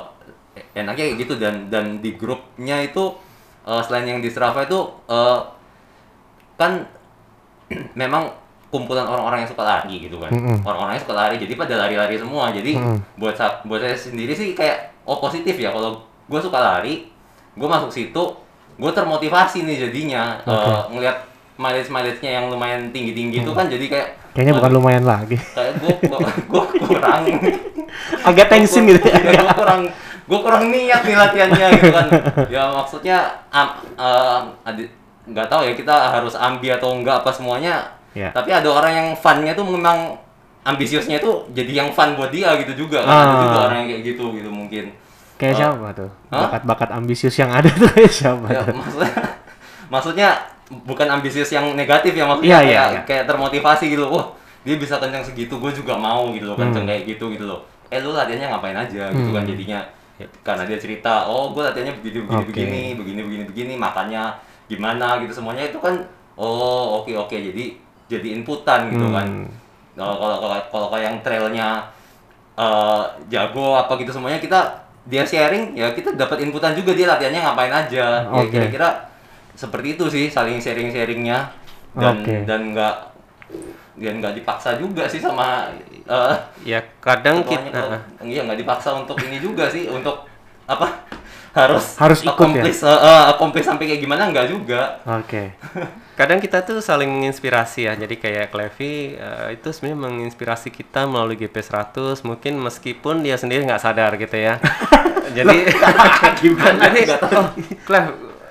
enaknya kayak gitu dan dan di grupnya itu eh, selain yang di Strava itu eh, kan memang kumpulan orang-orang yang suka lari gitu kan. Mm-mm. orang-orang yang suka lari jadi pada lari-lari semua. Jadi Mm. buat buat saya sendiri sih kayak oh positif ya. Kalau gue suka lari gue masuk situ gue termotivasi nih jadinya. Eh, ngelihat mileage mileage nya yang lumayan tinggi tinggi itu kan jadi kayak Kayaknya bukan lumayan lagi. kayak gue gue kurang. Agak tensin gitu ya. gue kurang gue kurang niat nih latihannya gitu kan. Ya maksudnya eh, adi- nggak tahu ya kita harus ambi atau enggak apa semuanya Ya. tapi ada orang yang funnya tuh memang ambisiusnya tuh jadi yang fun buat dia gitu juga kan ada Ah. juga orang yang kayak gitu gitu mungkin Kayak Eh, siapa tuh? Bakat-bakat ambisius yang ada tuh kayak siapa ya tuh? maksudnya maksudnya bukan ambisius yang negatif ya maksudnya Iya, kayak iya. kayak termotivasi gitu wah dia bisa kencang segitu gue juga mau gitu loh kencang kayak gitu gitu loh eh lu latihannya ngapain aja gitu kan jadinya karena dia cerita oh gue latihannya begini begini Oke. begini begini begini begini makannya gimana gitu semuanya itu kan oh oke oke jadi jadi inputan gitu kan kalau kalau kalau kalau kayak yang trailnya eh, jago apa gitu semuanya kita dia sharing ya kita dapat inputan juga dia latihannya ngapain aja ya Oke. kira-kira seperti itu sih saling sharing sharingnya dan Oke. dan nggak dan nggak dipaksa juga sih sama eh, Ya kadang kita kalau- iya nggak dipaksa untuk ini juga sih untuk apa harus Harus ikut ya? accomplish, eh, eh, accomplish sampai kayak gimana nggak juga Oke. kadang kita tuh saling menginspirasi ya. Jadi kayak Clevi eh, itu sebenarnya menginspirasi kita melalui GP 100 mungkin meskipun dia sendiri nggak sadar gitu ya. Jadi gimana Jadi, Clev,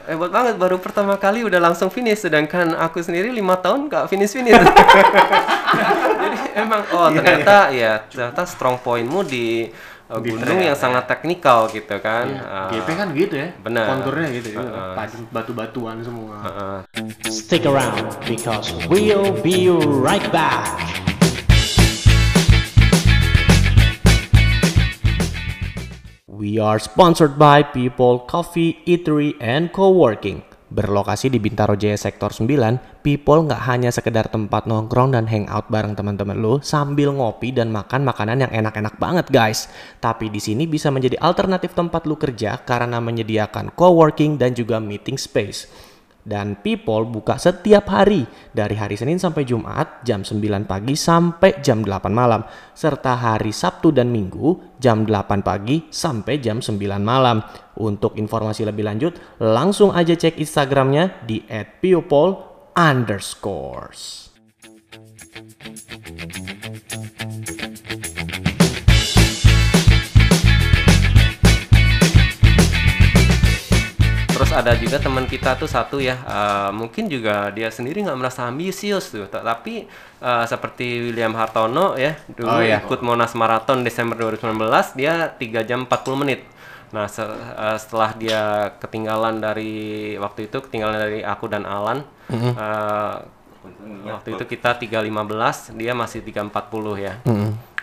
hebat banget baru pertama kali udah langsung finish sedangkan aku sendiri lima tahun nggak finish finish. Jadi emang oh ternyata ya ternyata strong pointmu di uh, gunung yang sangat teknikal gitu kan. Ah, GP kan gitu ya. benar. Konturnya gitu juga. Heeh. Padat batu-batuan semua. Heeh. Stick around because we'll be right back. We are sponsored by People Coffee, Eatery, and Co-working. Berlokasi di Bintaro Jaya Sektor 9, People nggak hanya sekedar tempat nongkrong dan hangout bareng teman-teman lo sambil ngopi dan makan makanan yang enak-enak banget guys. Tapi di sini bisa menjadi alternatif tempat lu kerja karena menyediakan co-working dan juga meeting space. Dan People buka setiap hari dari hari Senin sampai Jumat jam 9 pagi sampai jam 8 malam serta hari Sabtu dan Minggu jam 8 pagi sampai jam 9 malam. Untuk informasi lebih lanjut langsung aja cek Instagramnya di @people ada juga teman kita tuh satu ya, eh, mungkin juga dia sendiri nggak merasa ambisius tuh, ta- tapi eh, seperti William Hartono ya, dulu Oh, iya. ikut Monas Marathon Desember 2019 dia 3 jam 40 menit. Nah se- eh, setelah dia ketinggalan dari waktu itu ketinggalan dari aku dan Alan, eh, waktu itu kita 3.15, dia masih 3.40 ya.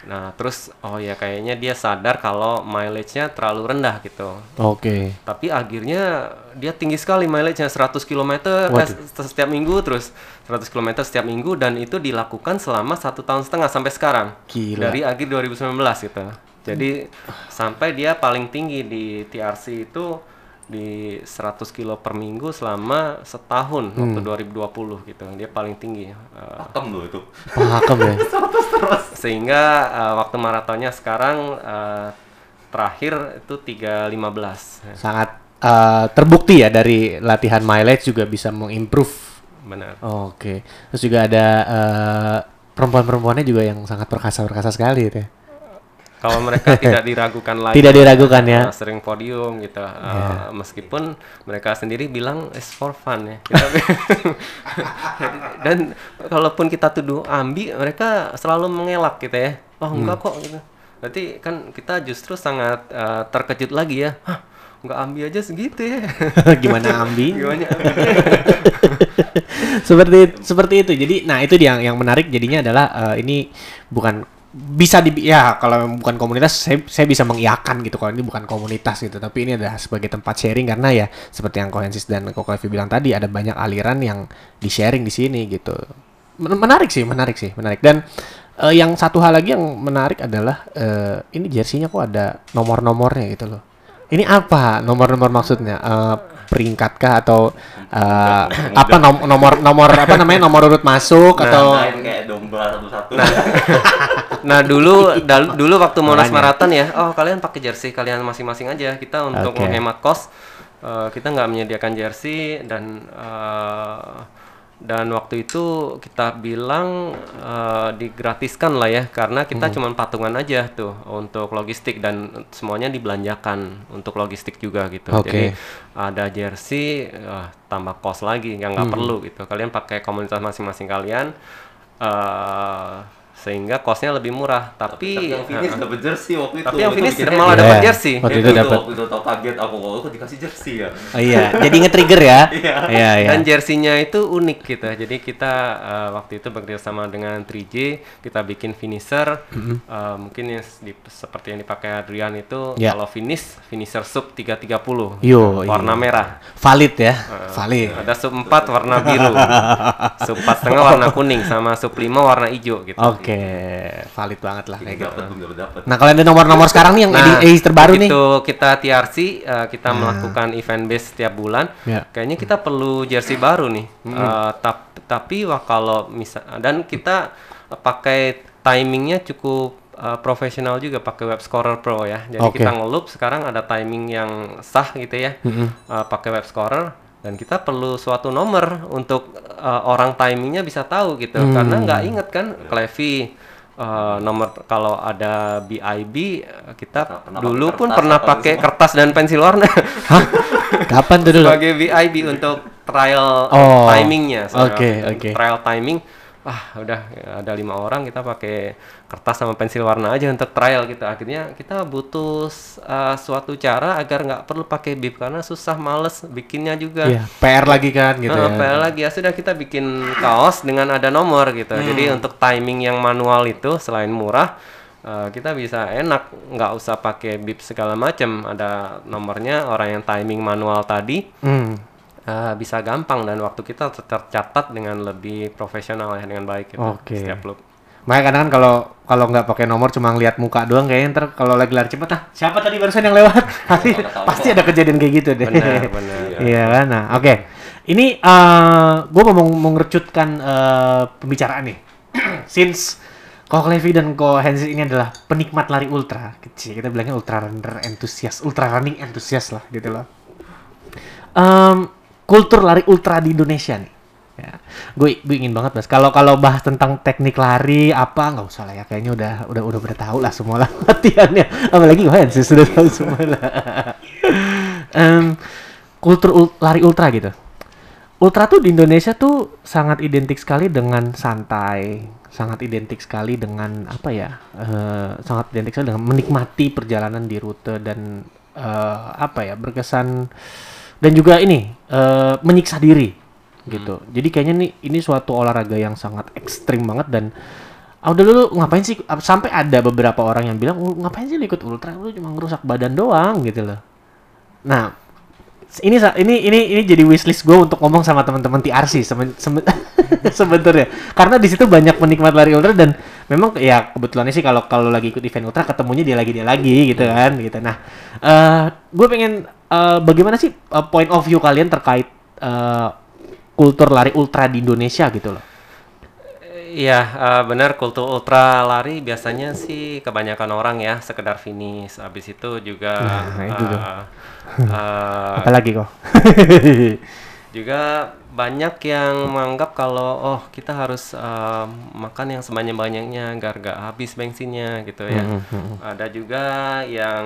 Nah terus oh ya kayaknya dia sadar kalau mileage-nya terlalu rendah gitu. Oke. Tapi akhirnya dia tinggi sekali mileage-nya 100 km eh, setiap minggu terus 100 km setiap minggu dan itu dilakukan selama satu tahun setengah sampai sekarang. Gila. Dari akhir 2019 gitu. Jadi sampai dia paling tinggi di TRC itu di 100 kilo per minggu selama setahun Hmm. waktu 2020 gitu. Dia paling tinggi. Eh, pakem loh itu Pakem ya. sehingga eh, waktu maratonnya sekarang eh, terakhir itu 3.15. Sangat eh, terbukti ya dari latihan mileage juga bisa mengimprove. Benar. Oke. Terus juga ada eh, perempuan-perempuannya juga yang sangat perkasa-perkasa sekali gitu ya. Kalau mereka tidak diragukan lagi, Tidak diragukan ya. eh, sering podium gitu. Eh, Meskipun mereka sendiri bilang it's for fun ya. Kita- Dan kalaupun kita tuduh ambi, mereka selalu mengelak gitu ya. Oh enggak kok gitu. Berarti kan kita justru sangat eh, terkejut lagi ya. Hah, enggak ambi aja segitu ya. Gimana Ambi? Gimana? seperti seperti itu. Jadi nah itu yang yang menarik jadinya adalah eh, ini bukan bisa di ya kalau bukan komunitas saya saya bisa mengiyakan gitu kalau ini bukan komunitas gitu. Tapi ini adalah sebagai tempat sharing karena ya seperti yang Kohensis dan Ko Klevi bilang tadi ada banyak aliran yang di sharing di sini gitu. Men- menarik sih menarik sih menarik. Dan eh, yang satu hal lagi yang menarik adalah eh, ini jersinya kok ada nomor-nomornya gitu loh. Ini apa? Nomor-nomor maksudnya? Eh, peringkatkah atau eh, apa nom- nomor nomor apa namanya nomor urut masuk atau Main kayak domba satu-satu. Nah dulu dal- dulu waktu Monas. Marathon ya, oh kalian pakai jersey kalian masing-masing aja. Kita untuk Oke. menghemat kos, eh, kita nggak menyediakan jersey dan eh, dan waktu itu kita bilang eh, digratiskan lah ya, karena kita cuma patungan aja tuh untuk logistik dan semuanya dibelanjakan untuk logistik juga gitu. Oke. Jadi ada jersey eh, tambah kos lagi yang nggak perlu gitu. Kalian pakai komunitas masing-masing kalian. eh sehingga costnya lebih murah. Tapi, Tapi yang finish nah, dapat jersey waktu itu. tapi yang finish malah Iya. dapat jersey. Waktu itu Itu dapat. Waktu itu tau kaget aku kok aku dikasih jersey ya. Oh, iya, jadi nge-trigger ya. Iya. Iya, iya. Dan jersinya itu unik gitu. Jadi kita uh, waktu itu bekerja sama dengan 3J, kita bikin finisher. Uh, mungkin yang di- seperti yang dipakai Adrian itu Ya. kalau finish, finisher sub 330. Yo, warna iya. merah. Valid ya. Valid. Ada sub 4 warna biru. sub 4 setengah warna kuning sama sub 5 warna hijau gitu. Oke, valid banget lah kayak gitu. Nah, kalau ada nomor-nomor sekarang nih yang Nah, edi- edisi terbaru nih. begitu kita TRC, uh, kita melakukan event base setiap bulan. Ya. Kayaknya kita perlu jersey baru nih. Uh, tap- tapi wah kalau misal dan kita pakai timingnya cukup uh, profesional juga pakai web scorer pro ya. Jadi Oke. kita ngeloop sekarang ada timing yang sah gitu ya. Uh, pakai web scorer dan kita perlu suatu nomor untuk uh, orang timingnya bisa tahu gitu. Karena nggak inget kan Clevy uh, nomor kalau ada BIB uh, kita Pernah dulu pun pernah pakai semua? kertas dan pensil warna Kapan tuh dulu? sebagai BIB untuk trial Oh, timingnya. Oke, oke. Trial timing, ah udah ada lima orang kita pakai kertas sama pensil warna aja untuk trial gitu. Akhirnya kita butuh uh, suatu cara agar nggak perlu pakai bib karena susah males bikinnya juga. Iya, PR lagi kan gitu Nah, ya. PL lagi ya sudah kita bikin kaos dengan ada nomor gitu. Hmm. Jadi untuk timing yang manual itu selain murah eh, kita bisa enak nggak usah pakai bib segala macam. Ada nomornya orang yang timing manual tadi Hmm. eh, bisa gampang dan waktu kita ter- tercatat dengan lebih profesional ya dengan baik gitu. Oke. Setiap loop. Makanya kadang kan kalau kalau nggak pakai nomor cuma ngeliat muka doang kayaknya ntar kalau lagi lari cepet ah siapa tadi barusan yang lewat pasti pasti ada kejadian kayak gitu deh. Benar, benar. Iya kan, nah oke. Ini eh gue mau mau ngerucutkan eh, pembicaraan nih. Since Ko Levi dan Ko Hensi ini adalah penikmat lari ultra, kecil kita bilangnya ultra runner entusias, ultra running entusias lah gitu loh. Em, kultur lari ultra di Indonesia nih. Ya, gue gue ingin banget mas. Kalau kalau bahas tentang teknik lari apa nggak usah lah ya. Kayaknya udah udah udah udah lah semua lah latihannya. Apalagi gue sih sudah tahu semua lah. Em, kultur ul- lari ultra gitu. Ultra tuh di Indonesia tuh sangat identik sekali dengan santai, sangat identik sekali dengan apa ya? eh, sangat identik sekali dengan menikmati perjalanan di rute dan eh, apa ya? berkesan dan juga ini eh, menyiksa diri gitu. Jadi kayaknya nih ini suatu olahraga yang sangat ekstrim banget dan ah, udah lu ngapain sih sampai ada beberapa orang yang bilang "Oh, ngapain sih lu ikut ultra? Lu cuma ngerusak badan doang gitu loh. Nah, ini ini ini ini jadi wishlist gue untuk ngomong sama teman-teman TRC semen- sebenarnya karena di situ banyak penikmat lari ultra dan memang ya kebetulannya sih kalau kalau lagi ikut event ultra ketemunya dia lagi dia lagi gitu kan gitu. Nah gue pengen eh, bagaimana sih eh, point of view kalian terkait eh, kultur lari ultra di Indonesia gitu loh Iya, eh, benar kultur ultra lari biasanya sih kebanyakan orang ya sekedar finish. Habis itu juga Nah, itu tuh. eh, eh, apalagi kok juga banyak yang menganggap kalau oh kita harus eh, makan yang sebanyak-banyaknya agar gak habis bensinnya gitu ya. Hmm, Ada juga yang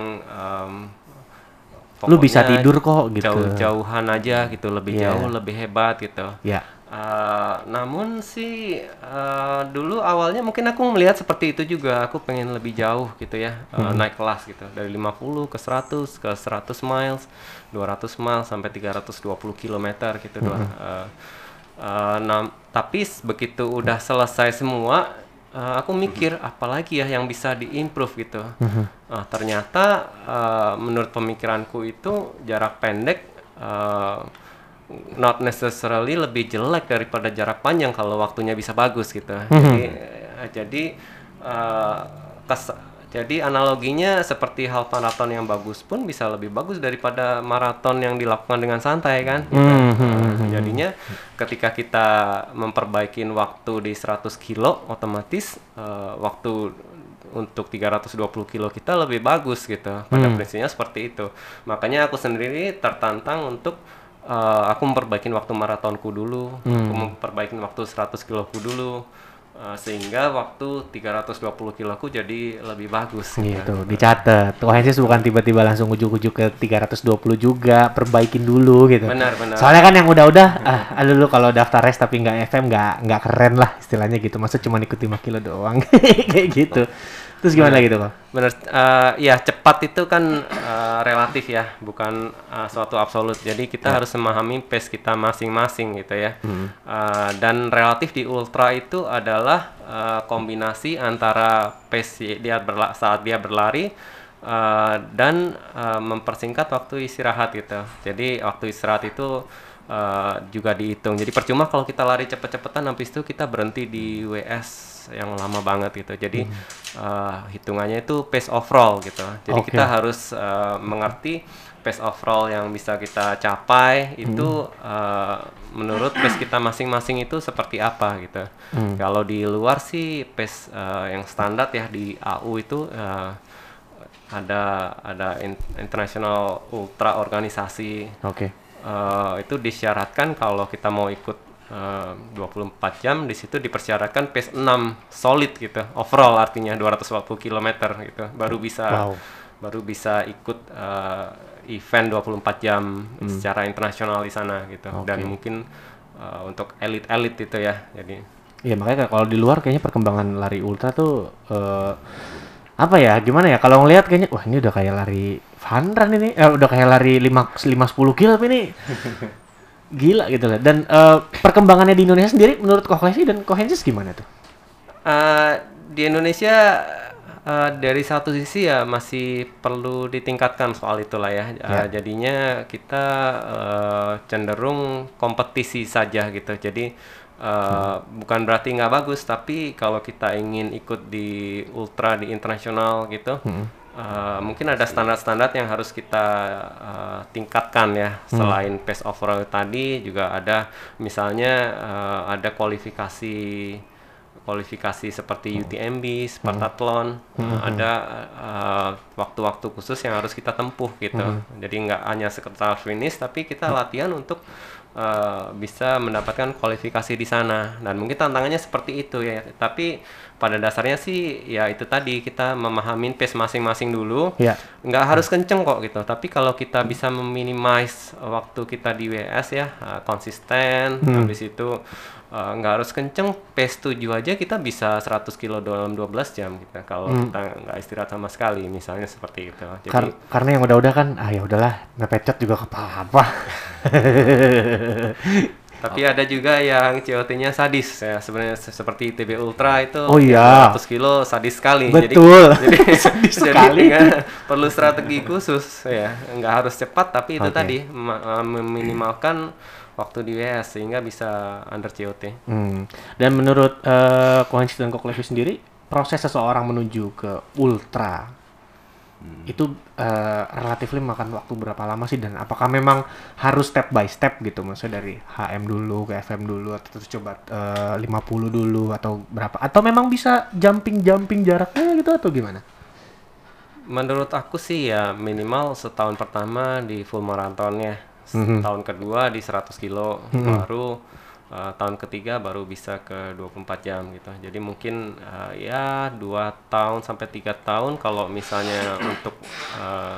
em, Lu bisa pokoknya tidur kok, gitu. Jauh-jauhan aja gitu, lebih Iya. jauh, lebih hebat gitu. ya Eh, namun sih eh, dulu awalnya mungkin aku melihat seperti itu juga. Aku pengen lebih jauh gitu ya, eh, naik kelas gitu dari 50 ke 100 ke 100 miles, 200 miles sampai 320 km gitu doang. Eh, eh, nam- tapi begitu udah selesai semua, eh, aku mikir apalagi ya yang bisa diimprove gitu. Ah, ternyata eh, menurut pemikiranku itu jarak pendek eh, not necessarily lebih jelek daripada jarak panjang kalau waktunya bisa bagus gitu. Jadi eh, jadi eh, kes- jadi analoginya seperti half marathon yang bagus pun bisa lebih bagus daripada maraton yang dilakukan dengan santai kan. gitu. Eh, jadinya ketika kita memperbaikin waktu di 100 kilo otomatis eh, waktu untuk 320 kilo kita lebih bagus gitu. Pada prinsipnya seperti itu. Makanya aku sendiri tertantang untuk eh, aku memperbaikin waktu maratonku dulu, aku memperbaikin waktu 100 kiloku dulu. Uh, sehingga waktu 320 kiloku jadi lebih bagus Gitu, dicatat. Cohensis bukan tiba-tiba langsung ujuk-ujuk ke 320 juga, perbaikin dulu gitu. Benar, benar. Soalnya kan yang udah-udah, ah, aduh lu kalau daftar race tapi nggak FM nggak nggak keren lah istilahnya gitu. Masa cuma ikut 5 kilo doang kayak gitu. Terus gimana gitu kok? Bener, eh, ya cepat itu kan eh, relatif ya, bukan eh, suatu absolut. Jadi kita harus memahami pace kita masing-masing gitu ya. Eh, dan relatif di ultra itu adalah eh, kombinasi antara pace dia berla- saat dia berlari eh, dan eh, mempersingkat waktu istirahat gitu. Jadi waktu istirahat itu eh, juga dihitung. Jadi percuma kalau kita lari cepet-cepetan, habis itu kita berhenti di WS yang lama banget gitu. Jadi eh, hitungannya itu pace overall gitu. Jadi Oke. kita harus eh, mengerti pace overall yang bisa kita capai itu eh, menurut pace kita masing-masing itu seperti apa gitu. Kalau di luar sih pace eh, yang standar ya di AU itu eh, ada ada in- international ultra organisasi Oke. Eh, itu disyaratkan kalau kita mau ikut eh, 24 jam di situ dipersyaratkan pace 6 solid gitu. Overall artinya 240 km gitu. Baru bisa Wow. baru bisa ikut eh, event 24 jam secara internasional di sana gitu. Dan Oke. mungkin eh, untuk elit-elit itu ya jadi. Iya makanya kalau di luar kayaknya perkembangan lari ultra tuh eh, apa ya gimana ya? Kalau ngelihat kayaknya wah ini udah kayak lari fun run ini eh, udah kayak lari 5 5 10 kilo ini gila gitu lah dan eh, perkembangannya di Indonesia sendiri menurut Kohlesi dan Kohensis gimana tuh? Eh, di Indonesia eh, dari satu sisi ya masih perlu ditingkatkan soal itulah ya. Eh, Ya. jadinya kita eh, cenderung kompetisi saja gitu. Jadi eh, bukan berarti nggak bagus, tapi kalau kita ingin ikut di ultra di internasional gitu. Eh, mungkin ada standar-standar yang harus kita eh, tingkatkan ya. Selain pace overall tadi juga ada misalnya eh, ada kualifikasi kualifikasi seperti UTMB, Spartathlon, uh, ada uh, waktu-waktu khusus yang harus kita tempuh gitu. Jadi nggak hanya sekedar finish, tapi kita latihan untuk uh, bisa mendapatkan kualifikasi di sana. Dan mungkin tantangannya seperti itu ya. Tapi pada dasarnya sih ya itu tadi kita memahami pace masing-masing dulu. Ya. Nggak harus kenceng kok gitu. Tapi kalau kita bisa meminimize waktu kita di WS ya uh, konsisten, habis itu uh, nggak harus kenceng pace 7 aja kita bisa 100 kilo dalam 12 jam gitu kalau kita nggak istirahat sama sekali misalnya seperti itu jadi Kar- karena yang udah-udah kan ah ya udahlah ngepecet juga ke apa-apa. tapi ada juga yang COT-nya sadis ya sebenarnya se- seperti TB Ultra itu Oh iya. 100 kilo sadis sekali Betul. jadi jadi, Sadis jadi sekali. dengan perlu strategi khusus ya nggak harus cepat tapi itu Oke. tadi ma- uh, meminimalkan waktu di WS sehingga bisa under COT Hmm. Dan menurut eh Kohensis dan Koklevi sendiri proses seseorang menuju ke ultra itu eh, relatif makan waktu berapa lama sih dan apakah memang harus step by step gitu maksudnya dari HM dulu ke FM dulu atau terus coba eh, 50 dulu atau berapa atau memang bisa jumping jumping jaraknya gitu atau gimana? Menurut aku sih ya minimal setahun pertama di full marathon ya. Mhm. Tahun kedua di 100 kilo, baru uh, tahun ketiga baru bisa ke 24 jam gitu. Jadi mungkin uh, ya dua tahun sampai tiga tahun kalau misalnya untuk uh,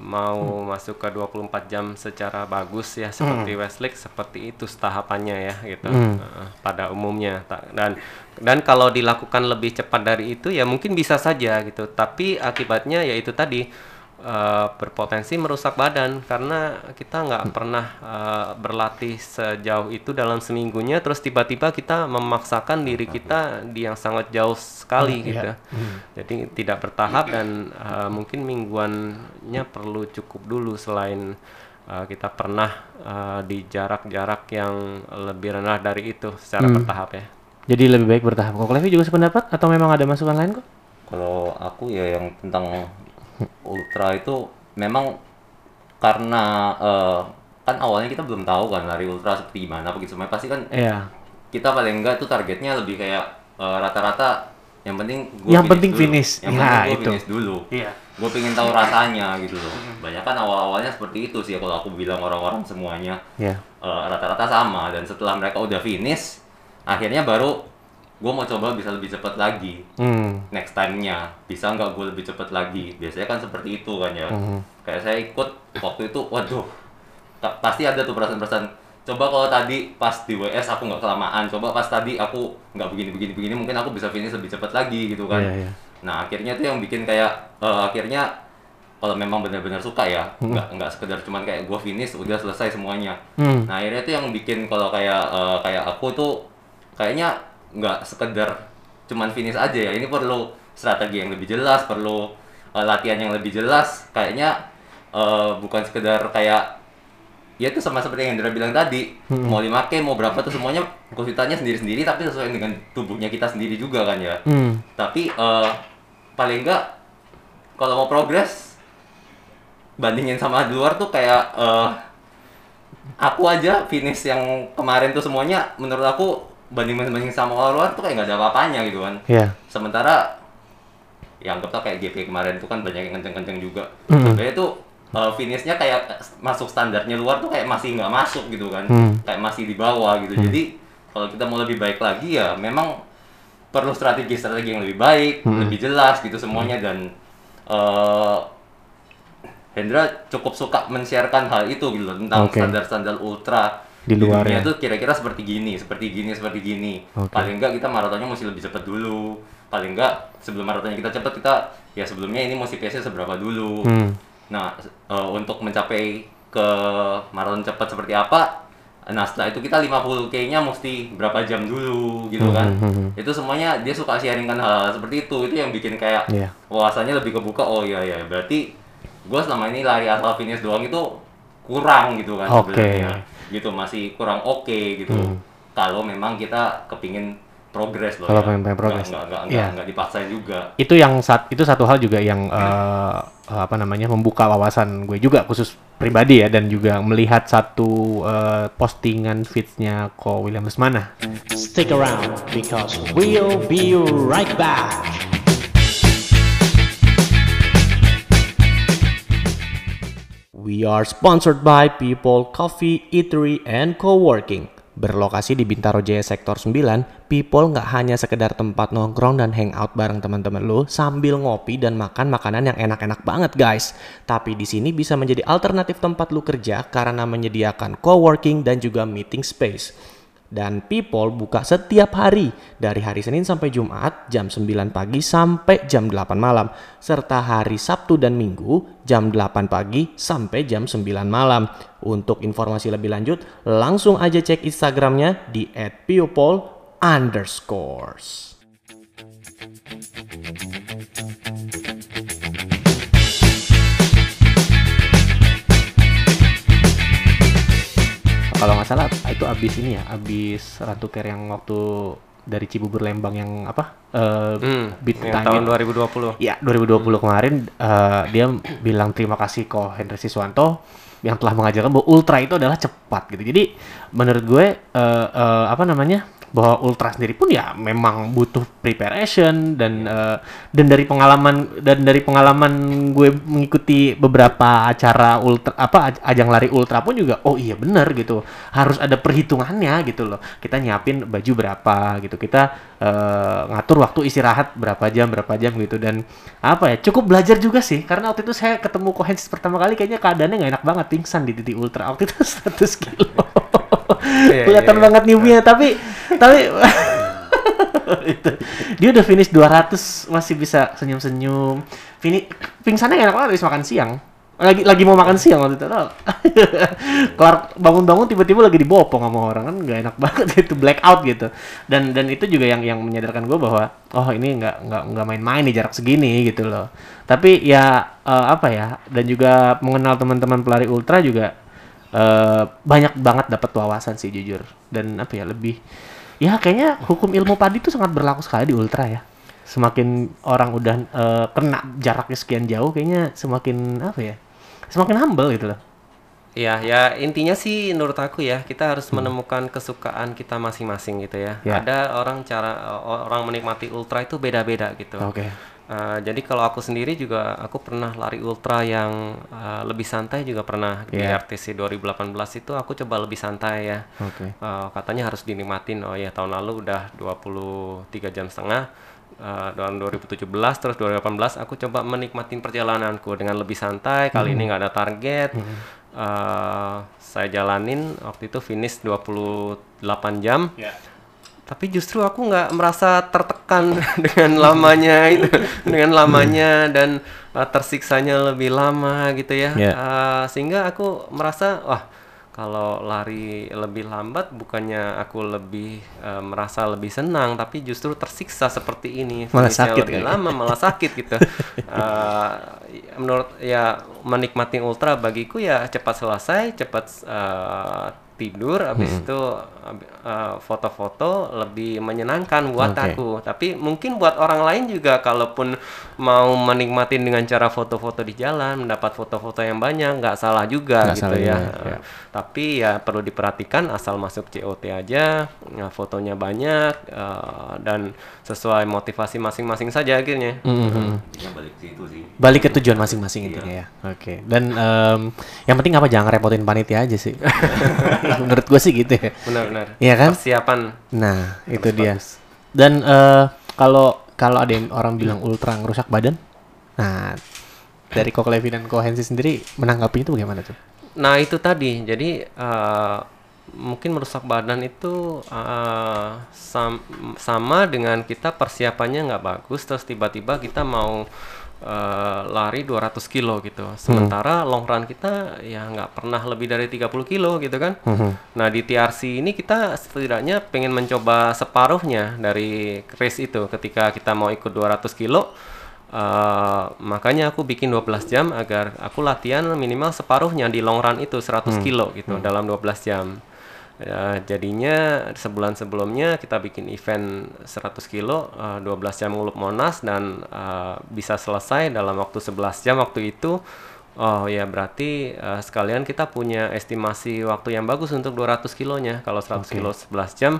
mau masuk ke 24 jam secara bagus ya seperti Westlake seperti itu tahapannya ya gitu. Uh, pada umumnya. Dan dan kalau dilakukan lebih cepat dari itu ya mungkin bisa saja gitu. Tapi akibatnya ya itu tadi uh, berpotensi merusak badan karena kita nggak pernah uh, berlatih sejauh itu dalam seminggunya terus tiba-tiba kita memaksakan diri kita di yang sangat jauh sekali Hmm, gitu iya. jadi tidak bertahap dan uh, mungkin mingguannya perlu cukup dulu selain uh, kita pernah uh, di jarak-jarak yang lebih rendah dari itu secara Hmm. bertahap ya. Jadi lebih baik bertahap. Koklevi juga sependapat atau memang ada masukan lain kok? Kalau aku ya yang tentang ultra itu memang karena eh, kan awalnya kita belum tahu kan lari ultra seperti gimana begitu semuanya pasti kan Iya. kita paling enggak tuh targetnya lebih kayak eh, rata-rata yang penting gua Yang penting dulu. finish. yang Ya, penting gua itu. finish dulu Iya. gue pengen tahu rasanya gitu loh banyak kan awal-awalnya seperti itu sih kalau aku bilang orang-orang semuanya Iya. eh, rata-rata sama dan setelah mereka udah finish akhirnya baru gue mau coba bisa lebih cepat lagi Hmm. next time-nya bisa nggak gue lebih cepat lagi biasanya kan seperti itu kan ya Hmm. kayak saya ikut waktu itu waduh pasti ada tuh perasaan-perasaan coba kalau tadi pas di WS aku nggak kelamaan coba pas tadi aku nggak begini begini begini mungkin aku bisa finish lebih cepat lagi gitu kan Iya, iya. nah akhirnya tuh yang bikin kayak eh, akhirnya kalau memang benar-benar suka ya nggak nggak sekedar cuman kayak gue finish udah selesai semuanya Hmm. nah akhirnya tuh yang bikin kalau kayak eh, kayak aku tuh kayaknya nggak sekedar cuman finish aja ya. Ini perlu strategi yang lebih jelas perlu eh, latihan yang lebih jelas. Kayaknya eh, bukan sekedar kayak ya itu sama seperti yang Indra bilang tadi. Mau 5K mau berapa tuh semuanya kesulitannya sendiri-sendiri tapi sesuai dengan tubuhnya kita sendiri juga kan ya. Hmm. tapi eh, paling enggak kalau mau progres bandingin sama di luar tuh kayak eh, aku aja finish yang kemarin tuh semuanya menurut aku banding banding sama orang luar tuh kayak nggak ada apa-apanya gitu kan Iya. sementara yang anggaplah kayak GP kemarin tuh kan banyak yang kenceng-kenceng juga Hmm. sebenarnya tuh eh, finishnya kayak masuk standarnya luar tuh kayak masih nggak masuk gitu kan Hmm. kayak masih di bawah gitu jadi kalau kita mau lebih baik lagi ya memang perlu strategi-strategi yang lebih baik Hmm. lebih jelas gitu semuanya dan eh Hendra cukup suka men-sharekan hal itu gitu tentang standar-standar ultra Di luar ya. tuh kira-kira seperti gini, seperti gini, seperti gini. Oke. Paling enggak kita maratonnya mesti lebih cepat dulu. Paling enggak sebelum maratonnya kita cepat kita ya sebelumnya ini mesti pace-nya seberapa dulu. Hmm. Nah, eh, untuk mencapai ke maraton cepat seperti apa? Nah, setelah itu kita 50K-nya mesti berapa jam dulu gitu kan. Hmm, hmm, hmm. Itu semuanya dia suka sharingkan hal, hal seperti itu. Itu yang bikin kayak Iya. wawasannya lebih kebuka. Oh iya ya, berarti gua selama ini lari asal finish doang itu kurang gitu kan Oke. sebenarnya. Gitu masih kurang oke gitu. Hmm. Kalau memang kita kepingin progres loh. Kalau ya. pengen- pengen progres. Nggak, nggak, Iya. nggak, nggak dipaksain juga. itu yang saat itu satu hal juga yang eh, apa namanya membuka wawasan gue juga khusus pribadi ya dan juga melihat satu eh, postingan feedsnya ko William Lesmana Stick around because we'll be right back. We are sponsored by People Coffee, Eatery, and Co-working. Berlokasi di Bintaro Jaya Sektor 9, People nggak hanya sekedar tempat nongkrong dan hangout bareng teman-teman lo sambil ngopi dan makan makanan yang enak-enak banget guys. Tapi di sini bisa menjadi alternatif tempat lu kerja karena menyediakan co-working dan juga meeting space. Dan People buka setiap hari dari hari Senin sampai Jumat jam 9 pagi sampai jam 8 malam serta hari Sabtu dan Minggu jam 8 pagi sampai jam 9 malam. Untuk informasi lebih lanjut langsung aja cek Instagramnya di @people kalau nggak salah itu abis ini ya abis Ratu Care yang waktu dari Cibubur Lembang yang apa eh Hmm, beat yang tahun 2020. Ya, 2020 kemarin eh, dia bilang terima kasih kok Hendra Siswanto yang telah mengajarkan bahwa ultra itu adalah cepat gitu. Jadi menurut gue eh, eh, apa namanya? Bahwa ultra sendiri pun ya memang butuh preparation dan eh, dan dari pengalaman dan dari pengalaman gue mengikuti beberapa acara ultra apa aj- ajang lari ultra pun juga oh iya benar gitu harus ada perhitungannya gitu loh. Kita nyiapin baju berapa gitu kita eh, ngatur waktu istirahat berapa jam berapa jam gitu. Dan apa ya cukup belajar juga sih karena waktu itu saya ketemu Kohensis pertama kali kayaknya keadaannya nggak enak banget pingsan di titik ultra waktu itu 100 kilo Iya, kelihatan iya. banget newbie tapi tapi itu. dia udah finish 200 masih bisa senyum-senyum. Finish pingsannya enak banget habis makan siang. Lagi lagi mau makan siang waktu itu kelar bangun-bangun tiba-tiba lagi dibopong sama orang kan nggak enak banget itu blackout gitu. Dan dan itu juga yang yang menyadarkan gue bahwa oh ini nggak nggak nggak main-main nih jarak segini gitu loh. Tapi ya eh, apa ya dan juga mengenal teman-teman pelari ultra juga eh, banyak banget dapat wawasan sih jujur dan apa ya lebih ya kayaknya hukum ilmu padi itu sangat berlaku sekali di ultra ya semakin orang udah eh, kena jaraknya sekian jauh kayaknya semakin apa ya semakin humble gitu loh Iya, ya intinya sih menurut aku ya kita harus menemukan kesukaan kita masing-masing gitu ya. Ya. Ada orang cara orang menikmati ultra itu beda-beda gitu. oke Eh, jadi kalau aku sendiri juga aku pernah lari ultra yang eh, lebih santai juga pernah di Iya. RTC 2018 itu aku coba lebih santai ya. Oke. Eh, katanya harus dinikmatin. Oh ya tahun lalu udah 23 jam setengah. Eh, tahun 2017 terus 2018 aku coba menikmatin perjalananku dengan lebih santai. Kali ini nggak ada target. Eh, saya jalanin waktu itu finish 28 jam. Tapi justru aku nggak merasa tertekan dengan lamanya itu, dengan lamanya dan uh, tersiksanya lebih lama gitu ya. Ya. Uh, sehingga aku merasa wah kalau lari lebih lambat bukannya aku lebih uh, merasa lebih senang tapi justru tersiksa seperti ini. Malah sakit lebih ya? lama malah sakit gitu. Uh, menurut ya menikmati ultra bagiku ya cepat selesai, cepat uh, tidur, habis itu uh, foto-foto lebih menyenangkan buat Oke. aku. Tapi mungkin buat orang lain juga kalaupun mau menikmati dengan cara foto-foto di jalan, mendapat foto-foto yang banyak, nggak salah juga Nggak gitu salah ya. juga, ya. Tapi ya perlu diperhatikan asal masuk COT aja, ya, fotonya banyak uh, dan sesuai motivasi masing-masing saja akhirnya. Ya balik ke situ sih. Balik ke tujuan masing-masing intinya ya. Oke. Dan em, yang penting apa jangan repotin panitia aja sih. Menurut gue sih gitu ya. Benar-benar. Iya kan? Persiapan Nah, itu dia. Dan eh, kalau kalau ada yang orang bilang ultra ngerusak badan, nah dari Kok Levi dan Kohensi sendiri menanggapi itu bagaimana tuh? Nah itu tadi, jadi eh, mungkin merusak badan itu eh, sam- sama dengan kita persiapannya nggak bagus, terus tiba-tiba kita mau eh, lari 200 kilo gitu. Sementara long run kita ya nggak pernah lebih dari 30 kilo gitu kan. Nah di TRC ini kita setidaknya pengen mencoba separuhnya dari race itu ketika kita mau ikut 200 kilo. Eh, makanya aku bikin 12 jam agar aku latihan minimal separuhnya di long run itu 100 kilo gitu dalam 12 jam. Ya, jadinya sebulan sebelumnya kita bikin event 100 kilo, eh, 12 jam ngulup Monas dan eh, bisa selesai dalam waktu 11 jam waktu itu. Oh ya berarti eh, sekalian kita punya estimasi waktu yang bagus untuk 200 kilonya. Kalau 100 kilo 11 jam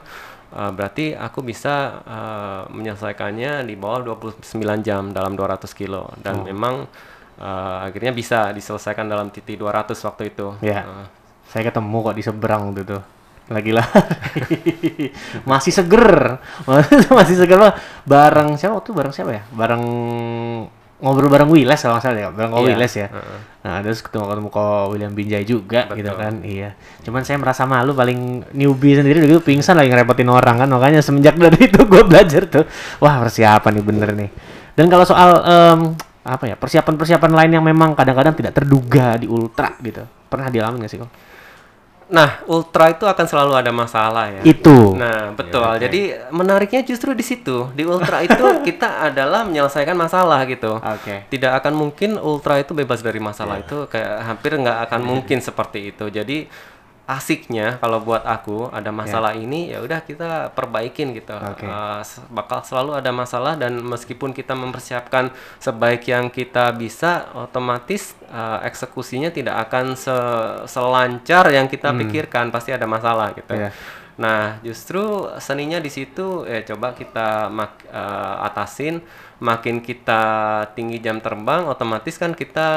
eh, berarti aku bisa eh, menyelesaikannya di bawah 29 jam dalam 200 kilo dan memang eh, akhirnya bisa diselesaikan dalam titik 200 waktu itu. Ya. Eh, Saya ketemu kok di seberang tuh tuh. Lagi lari. Masih seger. Masih seger Pak. Bareng siapa waktu bareng siapa ya? Bareng ngobrol bareng Wiles kalau salah ya. Bareng Ko Iya, Wiles ya. heeh. Nah, terus ketemu ketemu Ko William Binjai juga gitu Betul. kan. Iya. Cuman saya merasa malu paling newbie sendiri udah gitu pingsan lagi ngerepotin orang kan. Makanya semenjak dari itu gue belajar tuh. Wah, persiapan nih bener nih. Dan kalau soal em, apa ya persiapan-persiapan lain yang memang kadang-kadang tidak terduga di ultra gitu pernah dialami nggak sih kok? Nah, ultra itu akan selalu ada masalah ya. Itu. Nah, betul. Jadi menariknya justru di situ. Di ultra itu kita adalah menyelesaikan masalah gitu. Oke. Tidak akan mungkin ultra itu bebas dari masalah itu kayak hampir nggak akan mungkin seperti itu. Jadi asiknya kalau buat aku ada masalah ini ya udah kita perbaikin gitu. Oke. Eh, s- bakal selalu ada masalah dan meskipun kita mempersiapkan sebaik yang kita bisa, otomatis eh, eksekusinya tidak akan se- selancar yang kita pikirkan. Pasti ada masalah gitu. Iya. Nah, justru seninya di situ ya coba kita mak- eh, atasin. Makin kita tinggi jam terbang, otomatis kan kita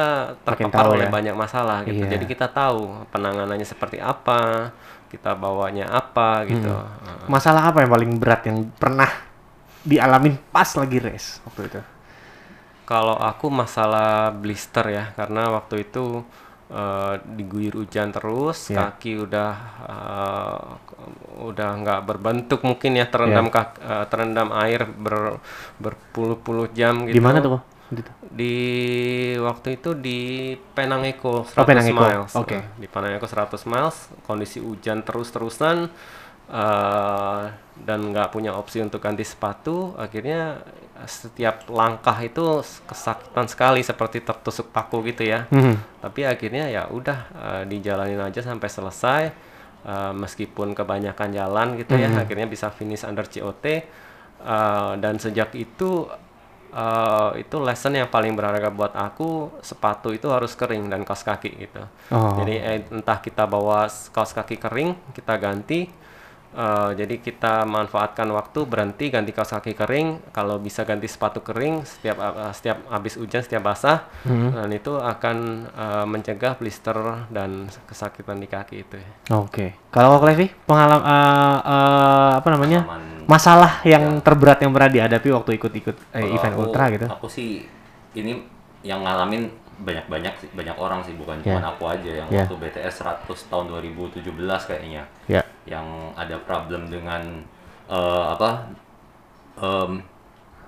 terpapar oleh ya. banyak masalah gitu. Iya. Jadi kita tahu penanganannya seperti apa, kita bawanya apa gitu. Hmm. Masalah apa yang paling berat yang pernah dialamin pas lagi race waktu itu? Kalau aku masalah blister ya, karena waktu itu eh, diguyur hujan terus, Iya. kaki udah eh, udah nggak berbentuk mungkin ya terendam Iya. kak- eh, terendam air ber berpuluh-puluh jam gitu. Di mana tuh? Gitu. Di waktu itu di Penang Eco 100 Oh, Penang Eco. miles. Oke. Nah, Di Penang Eco 100 miles, kondisi hujan terus-terusan eh, dan nggak punya opsi untuk ganti sepatu, akhirnya setiap langkah itu kesakitan sekali seperti tertusuk paku gitu ya. Mhm. Tapi akhirnya ya udah eh, dijalanin aja sampai selesai. Eh, meskipun kebanyakan jalan gitu ya, akhirnya bisa finish under COT. Eh, dan sejak itu eh, itu lesson yang paling berharga buat aku sepatu itu harus kering dan kaos kaki gitu. Oh. Jadi eh, entah kita bawa kaos kaki kering kita ganti Eh, jadi kita manfaatkan waktu berhenti ganti kaos kaki kering kalau bisa ganti sepatu kering setiap eh, setiap habis hujan setiap basah dan itu akan eh, mencegah blister dan kesakitan di kaki itu ya. Oke. Kalau kok Levi, pengalaman apa namanya? Pengalaman- Masalah yang terberat yang pernah dihadapi waktu ikut-ikut eh, event aku- ultra gitu. Aku sih ini yang ngalamin banyak-banyak sih, banyak orang sih bukan Ya. cuma aku aja yang Ya. waktu BTS 100 tahun 2017 kayaknya Ya. yang ada problem dengan eh, apa em,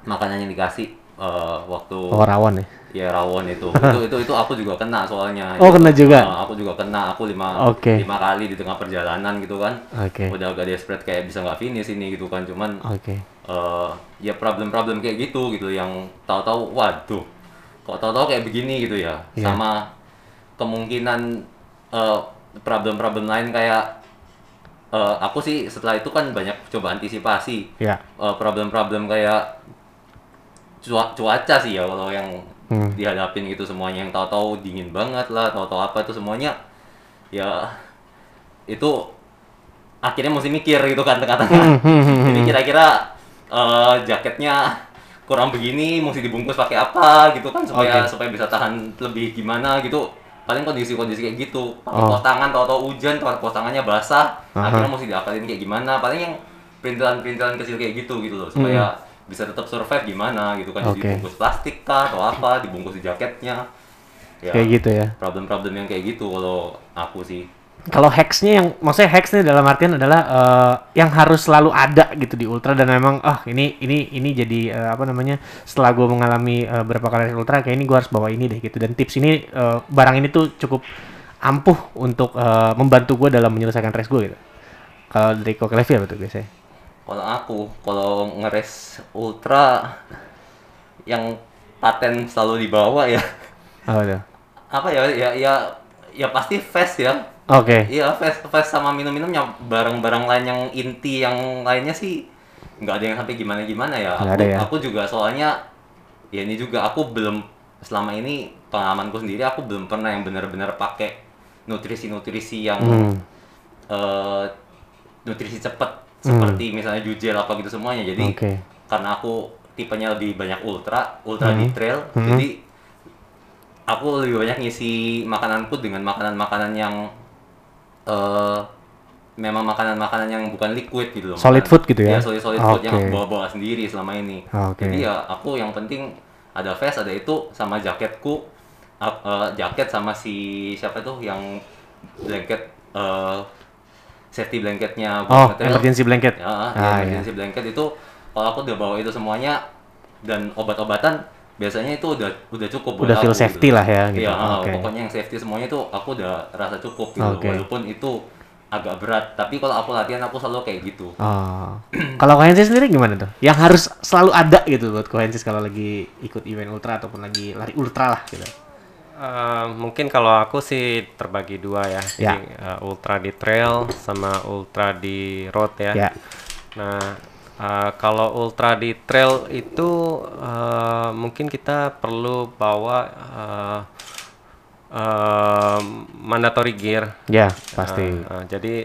makanan yang dikasih eh, waktu Oh, rawan ya. ya rawon itu. itu itu itu aku juga kena soalnya. Oh, kena juga? Eh, aku juga kena. Aku lima Oke. lima kali di tengah perjalanan gitu kan. Oke. Udah agak desperate kayak bisa nggak finish ini gitu kan. Cuman Oke. eh ya problem-problem kayak gitu gitu yang tahu-tahu waduh kok tahu-tahu kayak begini gitu ya Iya. sama kemungkinan eh, problem-problem lain kayak eh, aku sih setelah itu kan banyak coba antisipasi Ya. Eh, problem-problem kayak cua- cuaca sih ya kalau yang Hmm. dihadapin gitu semuanya yang tahu-tahu dingin banget lah tahu-tahu apa itu semuanya ya itu akhirnya mesti mikir gitu kan tengah-tengah jadi kira-kira eh, jaketnya kurang begini mesti dibungkus pakai apa gitu kan supaya Oke. supaya bisa tahan lebih gimana gitu paling kondisi-kondisi kayak gitu pakai Oh. tangan tahu-tahu hujan pos tangannya basah Aha. akhirnya mesti diakalin kayak gimana paling yang perintilan-perintilan kecil kayak gitu gitu loh supaya bisa tetap survive gimana gitu kan Hmm. jadi Oke. dibungkus plastik kah atau apa dibungkus di jaketnya ya Kayak gitu ya. problem-problem yang kayak gitu kalau aku sih Kalau hacksnya yang maksudnya hacksnya dalam artian adalah eh, yang harus selalu ada gitu di ultra dan memang ah ini ini ini jadi eh, apa namanya setelah gue mengalami eh, berapa kali ultra kayak ini gue harus bawa ini deh gitu dan tips ini eh, barang ini tuh cukup ampuh untuk eh, membantu gue dalam menyelesaikan race gue gitu. Kalau dari Kok Levi apa tuh biasanya? kalau aku kalau ngeres ultra yang paten selalu dibawa ya tuh? apa ya ya ya ya pasti fast ya Oke. iya fast fast sama minum-minumnya barang-barang lain yang inti yang lainnya sih nggak ada yang sampai gimana gimana ya Nggak aku, ada ya? aku juga soalnya ya ini juga aku belum selama ini pengalamanku sendiri aku belum pernah yang benar-benar pakai nutrisi-nutrisi yang Hmm. eh, nutrisi cepet seperti misalnya jujel apa gitu semuanya jadi Oke. karena aku tipenya lebih banyak ultra ultra Hmm. di trail Hmm. jadi aku lebih banyak ngisi makananku dengan makanan-makanan yang eh memang makanan-makanan yang bukan liquid gitu loh Solid Makanan- food gitu ya? solid solid food yang bawa-bawa sendiri selama ini Oke. jadi ya aku yang penting ada vest ada itu sama jaketku ap- eh, jaket sama si siapa tuh yang blanket eh, safety blanketnya Oh, ngetrail. emergency blanket. Ya, Ah, ya, iya. emergency blanket itu kalau aku udah bawa itu semuanya dan obat-obatan biasanya itu udah udah cukup Udah feel aku, safety lah ya, gitu. Iya, Oke. pokoknya yang safety semuanya itu aku udah rasa cukup gitu. Oke. Walaupun itu agak berat, tapi kalau aku latihan aku selalu kayak gitu. Oh. kalau Kohensis sendiri gimana tuh? Yang harus selalu ada gitu buat Kohensis kalau lagi ikut event ultra ataupun lagi lari ultra lah gitu. Eh, mungkin kalau aku sih terbagi dua ya, Ya. jadi eh, ultra di trail sama ultra di road ya. Ya. Nah, eh, kalau ultra di trail itu eh, mungkin kita perlu bawa eh, eh, mandatory gear. Ya, pasti. Eh, eh, jadi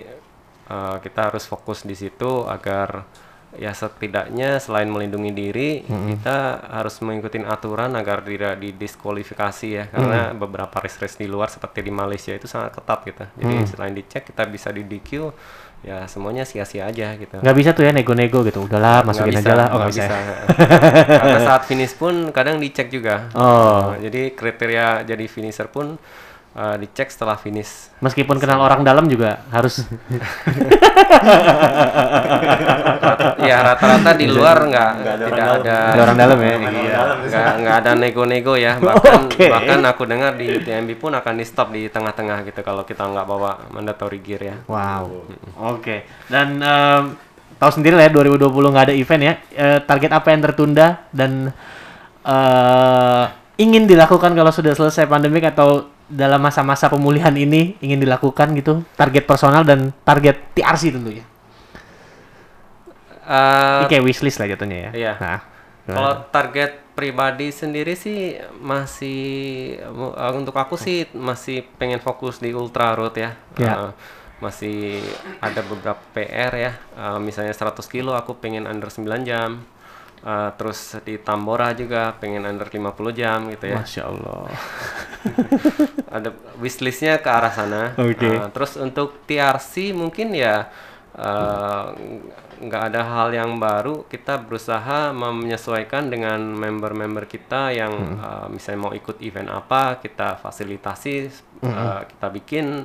eh, kita harus fokus di situ agar ya setidaknya selain melindungi diri, kita harus mengikuti aturan agar tidak didiskualifikasi ya. Karena beberapa race-race di luar seperti di Malaysia itu sangat ketat gitu. Jadi selain dicek kita bisa di DQ, ya semuanya sia-sia aja gitu. Nggak bisa tuh ya nego-nego gitu. Udahlah, masukin Nggak aja lah. Oh, nggak nggak bisa. Karena saat finish pun kadang dicek juga. Oh. Jadi kriteria jadi finisher pun eh, dicek setelah finish. Meskipun kenal orang dalam juga harus ya rata-rata di luar nggak tidak orang ada ada orang dalam ya. Iya. nggak nggak ada nego-nego ya bahkan Oke. bahkan aku dengar di TMB pun akan di stop di tengah-tengah gitu kalau kita nggak bawa mandatory gear ya Wow. Oke. Dan em, tahu sendiri lah ya 2020 nggak ada event ya. Eh, target apa yang tertunda dan eh ingin dilakukan kalau sudah selesai pandemik atau dalam masa-masa pemulihan ini ingin dilakukan gitu. Target personal dan target TRC tentunya. Eh, Ini kayak wishlist lah jatuhnya ya. Iya. Nah, Kalau target pribadi sendiri sih masih uh, untuk aku sih masih pengen fokus di ultra road ya. Ya. Uh, masih ada beberapa PR ya. Eh, misalnya 100 kilo aku pengen under 9 jam. Eh, terus di Tambora juga pengen under 50 jam gitu ya. Masya Allah. ada wishlistnya ke arah sana. Oke. Uh, terus untuk TRC mungkin ya uh, nggak ada hal yang baru. Kita berusaha menyesuaikan dengan member-member kita yang uh, misalnya mau ikut event apa, kita fasilitasi, uh, kita bikin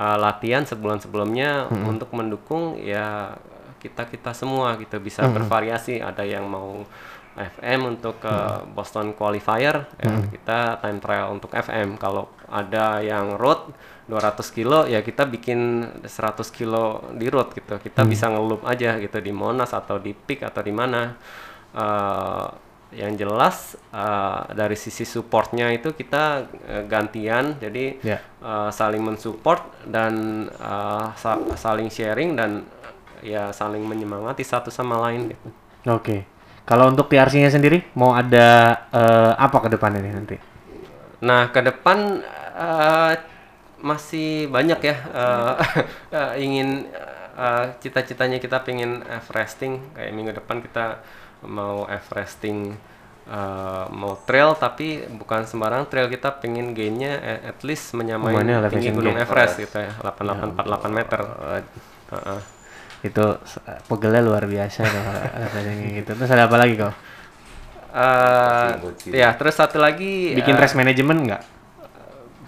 uh, latihan sebulan sebelumnya untuk mendukung ya kita kita semua gitu bisa bervariasi. Ada yang mau FM untuk ke Boston Qualifier, ya, kita time trial untuk FM. Kalau ada yang road 200 kilo, ya kita bikin 100 kilo di road gitu. Kita bisa ngeloop aja gitu di Monas atau di Peak atau di mana. Eh, yang jelas eh, dari sisi supportnya itu kita eh, gantian, jadi Ya. eh, saling mensupport dan eh, sa- saling sharing dan ya saling menyemangati satu sama lain gitu. Oke. Kalau untuk TRC-nya sendiri mau ada eh, apa ke depannya nih nanti? Nah, ke depan eh, masih banyak ya eh, eh, ingin eh, cita-citanya kita pengen Everesting kayak minggu depan kita mau Everesting eh, mau trail tapi bukan sembarang trail kita pengen gainnya at least menyamai Mana tinggi gunung? Everest gitu ya 8848 meter. Heeh. Itu pegelnya luar biasa tuh rasanya gitu. Terus ada apa lagi kok? Eh, Bocil. ya terus satu lagi Bikin eh, race management nggak?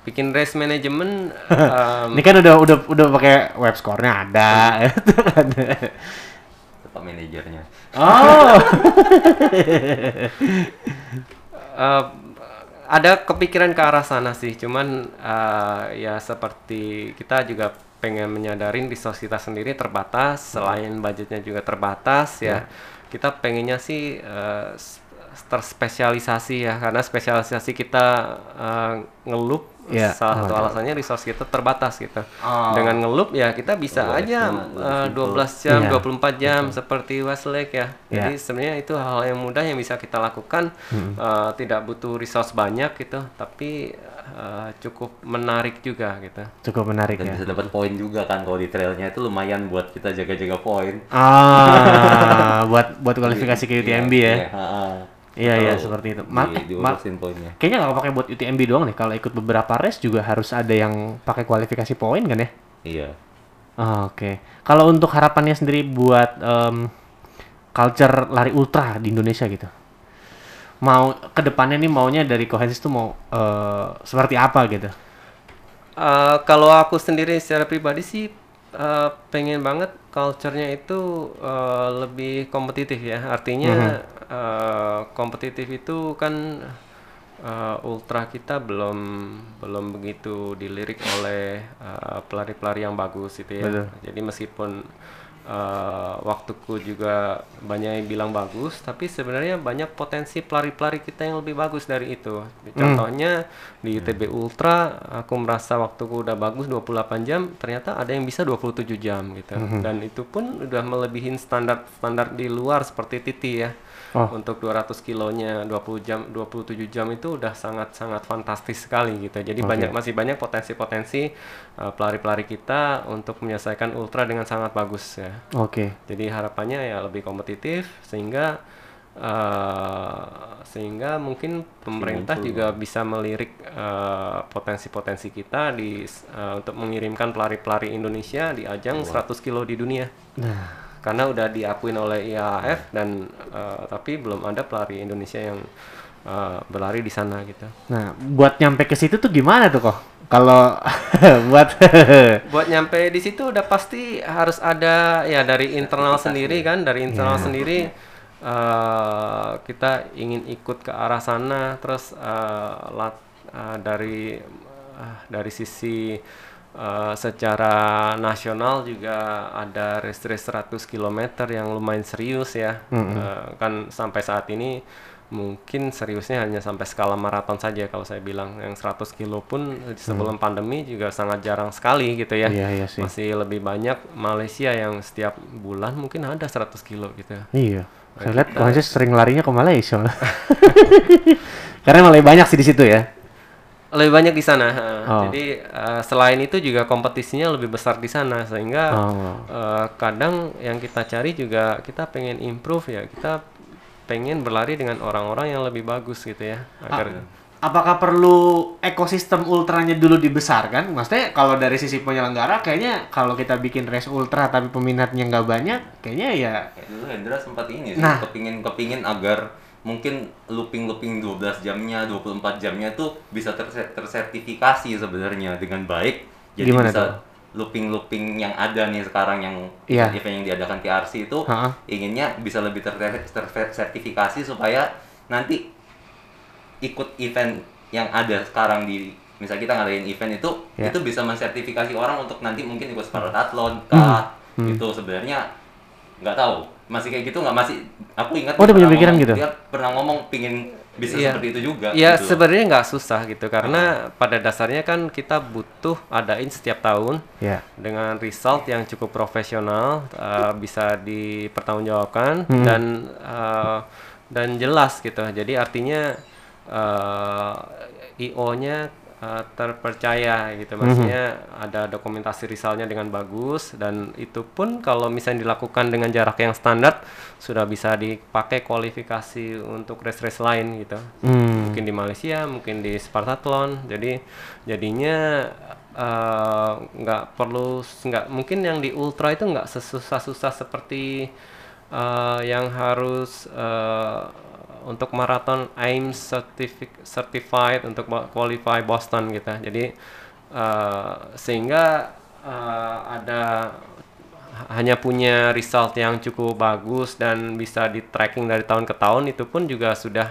bikin race management em, Ini kan udah udah udah pakai web score-nya ada. itu kan. Pak manajernya. oh. Eh, ada kepikiran ke arah sana sih, cuman eh, ya seperti kita juga pengen menyadarin resource kita sendiri terbatas, selain budgetnya juga terbatas ya. Kita pengennya sih s- terspesialisasi ya, karena spesialisasi kita eh, ngeloop Iya. salah satu alasannya resource kita terbatas gitu. Oh. Dengan ngeloop ya kita bisa Dua aja eh, 12 jam, Iya. 24 jam seperti Westlake ya. Iya. Jadi sebenarnya itu hal yang mudah yang bisa kita lakukan eh, tidak butuh resource banyak gitu tapi eh, cukup menarik juga gitu Cukup menarik Dan ya. bisa dapat poin juga kan kalau di trailnya itu lumayan buat kita jaga-jaga poin. Ah, buat buat kualifikasi ke UTMB ya. Iya, ha-ha. Iya iya seperti itu. Ma- Di, ma- diurusin poinnya. kayaknya nggak pakai buat UTMB doang nih. Kalau ikut beberapa race juga harus ada yang pakai kualifikasi poin kan ya? Iya. Oh, Oke. Kalau untuk harapannya sendiri buat em, culture lari ultra di Indonesia gitu. Mau ke depannya nih maunya dari Kohensis tuh mau eh, seperti apa gitu? Eh, kalau aku sendiri secara pribadi sih eh, pengen banget culture-nya itu eh, lebih kompetitif ya artinya eh, kompetitif itu kan eh, ultra kita belum belum begitu dilirik oleh eh, pelari-pelari yang bagus gitu ya Betul. jadi meskipun eh, waktuku juga banyak yang bilang bagus, tapi sebenarnya banyak potensi pelari-pelari kita yang lebih bagus dari itu. Contohnya di UTB Ultra, aku merasa waktuku udah bagus 28 jam, ternyata ada yang bisa 27 jam gitu. Dan itu pun udah melebihin standar-standar di luar seperti Titi ya. Oh. Untuk 200 kilonya 20 jam 27 jam itu udah sangat-sangat fantastis sekali gitu. Jadi banyak masih banyak potensi-potensi uh, pelari-pelari kita untuk menyelesaikan ultra dengan sangat bagus ya. Oke. Jadi harapannya ya lebih kompetitif sehingga uh, sehingga mungkin pemerintah juga bisa melirik uh, potensi-potensi kita di uh, untuk mengirimkan pelari-pelari Indonesia di ajang 100 kilo di dunia. Nah, Karena udah diakuin oleh IAAF dan uh, tapi belum ada pelari Indonesia yang uh, berlari di sana gitu. nah buat nyampe ke situ tuh gimana tuh kok? Kalau buat buat nyampe di situ udah pasti harus ada ya dari internal sendiri kan? Dari internal sendiri eh, kita ingin ikut ke arah sana terus eh, lat- eh, dari eh, dari sisi eh, secara nasional juga ada race-race 100 km yang lumayan serius ya. Eh, kan sampai saat ini mungkin seriusnya hanya sampai skala maraton saja kalau saya bilang. Yang 100 kilo pun sebelum pandemi juga sangat jarang sekali gitu ya. Iya, iya sih. masih lebih banyak Malaysia yang setiap bulan mungkin ada 100 kilo gitu. Iya. Saya lihat Kohensis sering larinya ke Malaysia. Karena mulai banyak sih di situ ya. Lebih banyak di sana. Oh. Jadi eh, selain itu juga kompetisinya lebih besar di sana sehingga Oh. eh, kadang yang kita cari juga kita pengen improve ya. Kita pengen berlari dengan orang-orang yang lebih bagus gitu ya. Agar Apakah perlu ekosistem ultranya dulu dibesarkan? Maksudnya kalau dari sisi penyelenggara kayaknya kalau kita bikin race ultra tapi peminatnya nggak banyak, kayaknya ya dulu Hendra sempat ini sih, Nah. kepingin kepingin agar mungkin looping looping 12 jamnya 24 jamnya tuh bisa terse- tersertifikasi sebenarnya dengan baik jadi Gimana bisa tuh? looping looping yang ada nih sekarang yang Iya. event yang diadakan TRC itu Ha-ha. inginnya bisa lebih ter- tersertifikasi supaya nanti ikut event yang ada sekarang di misal kita ngadain event itu Ya. itu bisa mensertifikasi orang untuk nanti mungkin ikut Spartathlon kah Hmm. gitu sebenarnya nggak tahu masih kayak gitu nggak masih aku ingat Oh, dia punya pernah pikiran ngomong- gitu? dia pernah ngomong pingin bisa Iya. seperti itu juga Ya gitu. sebenarnya nggak susah gitu karena pada dasarnya kan kita butuh adain setiap tahun ya. dengan result yang cukup profesional uh, bisa dipertanggungjawabkan Hmm. dan uh, dan jelas gitu. Jadi artinya uh, IO-nya uh, terpercaya gitu. Maksudnya ada dokumentasi resultnya dengan bagus dan itu pun kalau misalnya dilakukan dengan jarak yang standar sudah bisa dipakai kualifikasi untuk race-race lain gitu Hmm. mungkin di Malaysia, mungkin di Spartathlon. Jadi jadinya eh, nggak perlu nggak mungkin yang di ultra itu nggak sesusah-susah seperti eh, yang harus eh, untuk maraton AIM certified untuk qualify Boston gitu. Jadi eh, sehingga eh, ada hanya punya result yang cukup bagus dan bisa di tracking dari tahun ke tahun itu pun juga sudah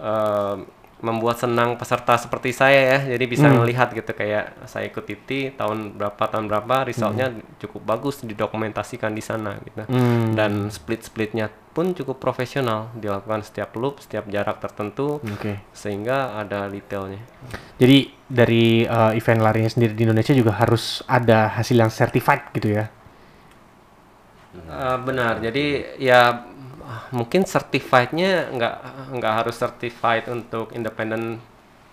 eh, membuat senang peserta seperti saya ya jadi bisa melihat gitu kayak saya ikut TT tahun berapa tahun berapa resultnya cukup bagus didokumentasikan di sana gitu Hmm. dan split splitnya pun cukup profesional dilakukan setiap loop setiap jarak tertentu Oke. sehingga ada detailnya Jadi dari uh, event larinya sendiri di Indonesia juga harus ada hasil yang certified gitu ya. Eh, benar. Jadi ya mungkin certified-nya nggak nggak harus certified untuk independent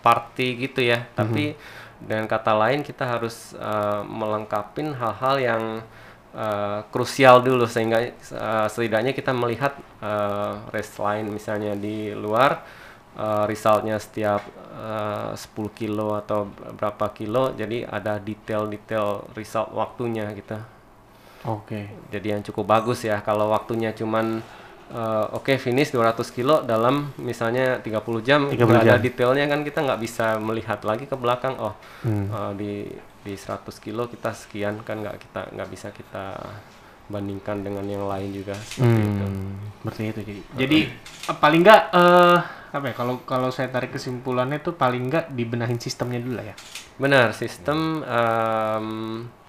party gitu ya. Tapi dengan kata lain kita harus eh, melengkapin hal-hal yang eh, krusial dulu sehingga eh, setidaknya kita melihat eh, race lain misalnya di luar eh, resultnya setiap eh, 10 kilo atau berapa kilo jadi ada detail-detail result waktunya gitu Oke. jadi yang cukup bagus ya kalau waktunya cuman eh, oke finish 200 kilo dalam misalnya 30 jam 30 nggak ada detailnya kan kita nggak bisa melihat lagi ke belakang oh Hmm. eh, di di 100 kilo kita sekian kan nggak kita nggak bisa kita bandingkan dengan yang lain juga seperti itu. Hmm, seperti itu jadi. Jadi eh, paling nggak eh apa ya kalau kalau saya tarik kesimpulannya tuh paling nggak dibenahin sistemnya dulu lah ya. benar sistem em,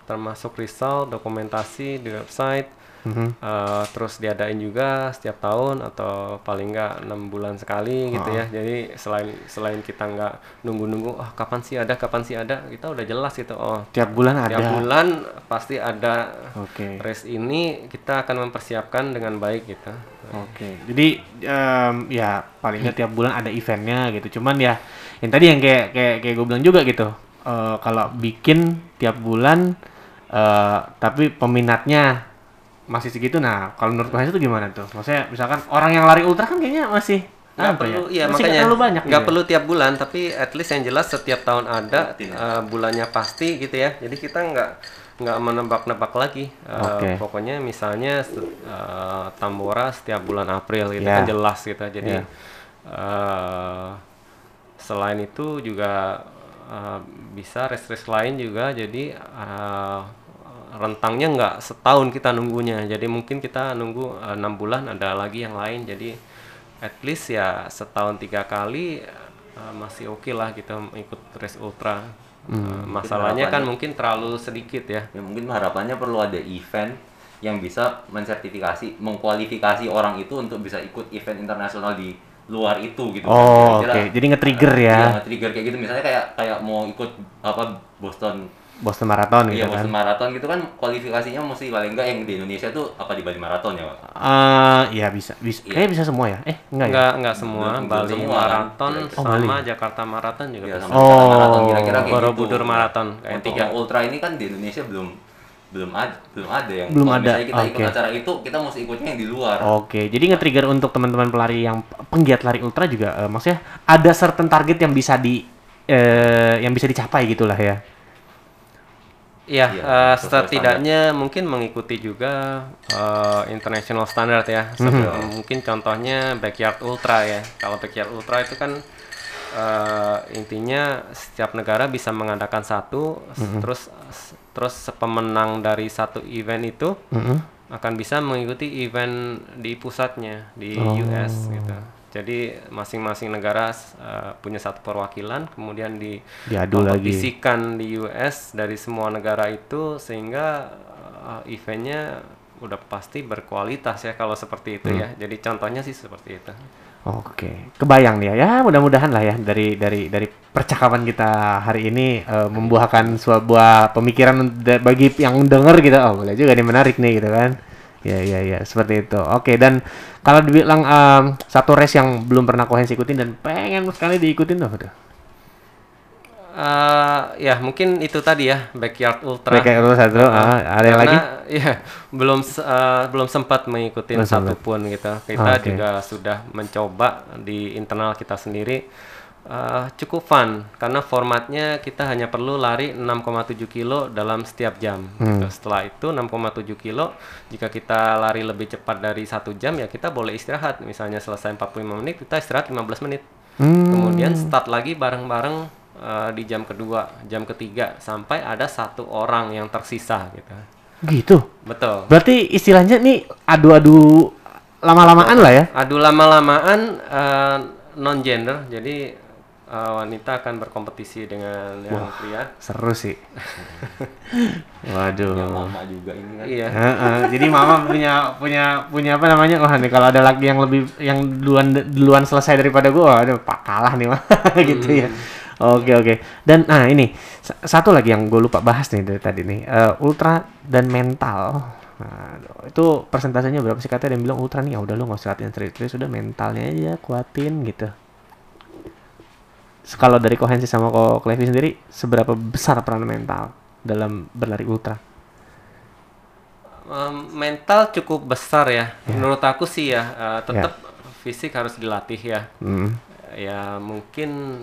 termasuk result dokumentasi di website Mhm. Eh, terus diadain juga setiap tahun atau paling nggak enam bulan sekali gitu ya jadi selain selain kita nggak nunggu-nunggu ah kapan sih ada kapan sih ada kita udah jelas gitu oh Tiap bulan ada. tiap bulan pasti ada Oke. race ini kita akan mempersiapkan dengan baik gitu Oke, jadi em, ya paling nggak tiap bulan ada eventnya gitu. Cuman ya yang tadi yang kayak kayak kayak gue bilang juga gitu. eh, kalau bikin tiap bulan, eh, tapi peminatnya masih segitu. Nah, kalau menurut Mas itu gimana tuh? Maksudnya misalkan orang yang lari ultra kan kayaknya masih nggak apa perlu ya? iya Masih nggak makanya terlalu banyak. nggak gitu ya? perlu tiap bulan tapi at least yang jelas setiap tahun ada ya. eh, bulannya pasti gitu ya jadi kita nggak nggak menebak-nebak lagi Oke. pokoknya misalnya eh, Tambora setiap bulan April gitu Ya. kan jelas gitu jadi Ya. eh, selain itu juga eh, bisa race-race lain juga jadi eh, rentangnya nggak setahun kita nunggunya. Jadi mungkin kita nunggu eh, enam bulan ada lagi yang lain. Jadi at least ya setahun tiga kali eh, masih oke lah gitu ikut race ultra. Eh, masalahnya kan mungkin terlalu sedikit ya. Ya mungkin harapannya perlu ada event yang bisa mensertifikasi mengkualifikasi orang itu untuk bisa ikut event internasional di luar itu gitu Oh, oke. Kira-kira, Jadi nge-trigger ya. Iya, nge-trigger kayak gitu. Misalnya kayak kayak mau ikut apa Boston Boston Marathon Iya, gitu kan. Boston Marathon gitu kan kualifikasinya mesti paling enggak yang di Indonesia tuh apa di Bali Marathon ya, Pak? Eh, iya bisa, bisa. Iya. Kayaknya bisa semua ya? Eh, enggak ya? Enggak, enggak semua. Belum- Bali semua, kan? Marathon Oh, Bali. sama Jakarta Marathon juga Iya, bisa. sama Oh, Jakarta Marathon kira-kira kayak Borobudur gitu. Marathon, kayak Untuk yang ultra ini kan di Indonesia belum belum ada belum ada yang Belum ada, misalnya kita ikut oke. acara itu kita mesti ikutnya yang di luar. Oke, jadi nge-trigger untuk teman-teman pelari yang penggiat lari ultra juga, eh, maksudnya ada certain target yang bisa di eh, yang bisa dicapai gitulah ya. Iya, eh, sesuai setidaknya mungkin mengikuti juga eh, international standard ya. Mhm. Sebelum- Mungkin contohnya backyard ultra ya. Kalau backyard ultra itu kan eh, intinya setiap negara bisa mengadakan satu, Mhm. terus terus pemenang dari satu event itu Mhm. akan bisa mengikuti event di pusatnya di Oh. US gitu. Jadi masing-masing negara eh, punya satu perwakilan, kemudian di Diadu lagi. di US dari semua negara itu sehingga eh, eventnya udah pasti berkualitas ya kalau seperti itu Hmm. ya. Jadi contohnya sih seperti itu. Oke, kebayang nih ya. Ya, mudah-mudahan lah ya dari dari dari percakapan kita hari ini eh, membuahkan sebuah pemikiran bagi yang denger gitu. Oh, boleh juga nih menarik nih gitu kan. Ya, ya, ya, seperti itu. Oke, dan kalau dibilang em, satu race yang belum pernah Kohens ikutin dan pengen sekali diikutin tuh. Eh, ya mungkin itu tadi ya backyard ultra. Kayak urut satu, ah, ada yang lagi? Ya belum eh, belum sempat mengikuti satupun gitu. Kita oke. juga sudah mencoba di internal kita sendiri eh, cukup fun karena formatnya kita hanya perlu lari 6,7 kilo dalam setiap jam. Hmm. gitu. Setelah itu 6,7 kilo jika kita lari lebih cepat dari satu jam ya kita boleh istirahat. Misalnya selesai 45 menit kita istirahat 15 menit. Hmm. Kemudian start lagi bareng-bareng eh, di jam kedua, jam ketiga sampai ada satu orang yang tersisa gitu. Gitu. Betul. Berarti istilahnya nih adu-adu lama-lamaan lah ya. Adu lama-lamaan eh, non gender, jadi eh, wanita akan berkompetisi dengan yang pria. Seru sih. Waduh. Ya, mama juga ini kan. Iya. Heeh, jadi mama punya punya punya apa namanya? Wah, nih kalau ada lagi yang lebih yang duluan duluan selesai daripada gua, aduh pak kalah nih mah gitu ya. Oke oke. Dan nah ini sa- satu lagi yang gue lupa bahas nih dari tadi nih, Eh, ultra dan mental. Nah, itu persentasenya berapa sih katanya? Ada yang bilang ultra nih, ya udah lu nggak usah latihan serius, sudah mentalnya aja kuatin gitu. Kalau dari Kohensi sama Ko Klevi sendiri, seberapa besar peran mental dalam berlari ultra? Em, mental cukup besar ya. Menurut aku sih ya, eh, tetap fisik harus dilatih ya. Hmm. Ya mungkin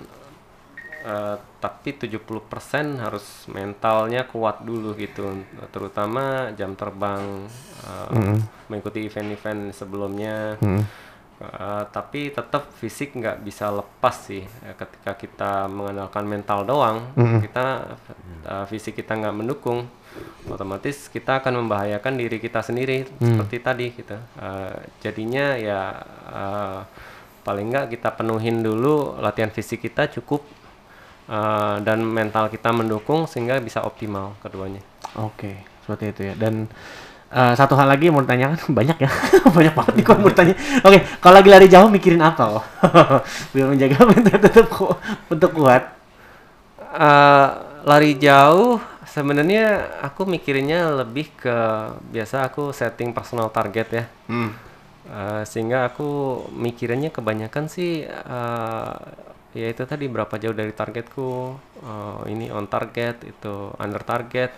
eh, tapi 70% harus mentalnya kuat dulu gitu. Terutama jam terbang eh, Mm. mengikuti event-event sebelumnya. Hmm. Uh, tapi tetap fisik nggak bisa lepas sih Eh, ketika kita mengandalkan mental doang Mm-mm. kita uh, fisik kita nggak mendukung otomatis kita akan membahayakan diri kita sendiri seperti tadi gitu Uh, jadinya ya uh, paling nggak kita penuhin dulu latihan fisik kita cukup uh, dan mental kita mendukung sehingga bisa optimal keduanya Oke, seperti itu ya. Dan eh, satu hal lagi yang mau ditanyakan banyak ya, banyak banget nih kok yang mau ditanya. Oke, kalau lagi lari jauh mikirin apa kok? Biar menjaga mental tetap ku- untuk kuat. Eh, lari jauh sebenarnya aku mikirinnya lebih ke biasa aku setting personal target ya Hmm. Eh, sehingga aku mikirinnya kebanyakan sih eh, ya itu tadi berapa jauh dari targetku eh, ini on target itu under target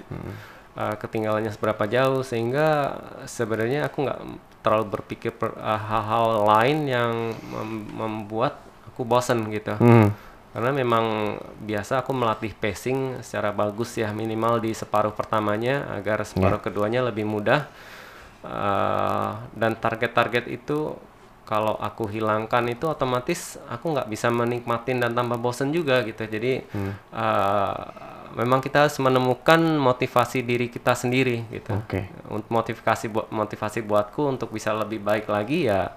eh, ketinggalannya seberapa jauh sehingga sebenarnya aku nggak terlalu berpikir per- eh, hal-hal lain yang mem- membuat aku bosen gitu. Hmm. karena memang biasa aku melatih pacing secara bagus ya minimal di separuh pertamanya agar separuh keduanya lebih mudah. Eh, dan target-target itu kalau aku hilangkan itu otomatis aku nggak bisa menikmatin dan tambah bosen juga gitu. Jadi eh, memang kita harus menemukan motivasi diri kita sendiri gitu Oke. untuk motivasi buat motivasi buatku untuk bisa lebih baik lagi ya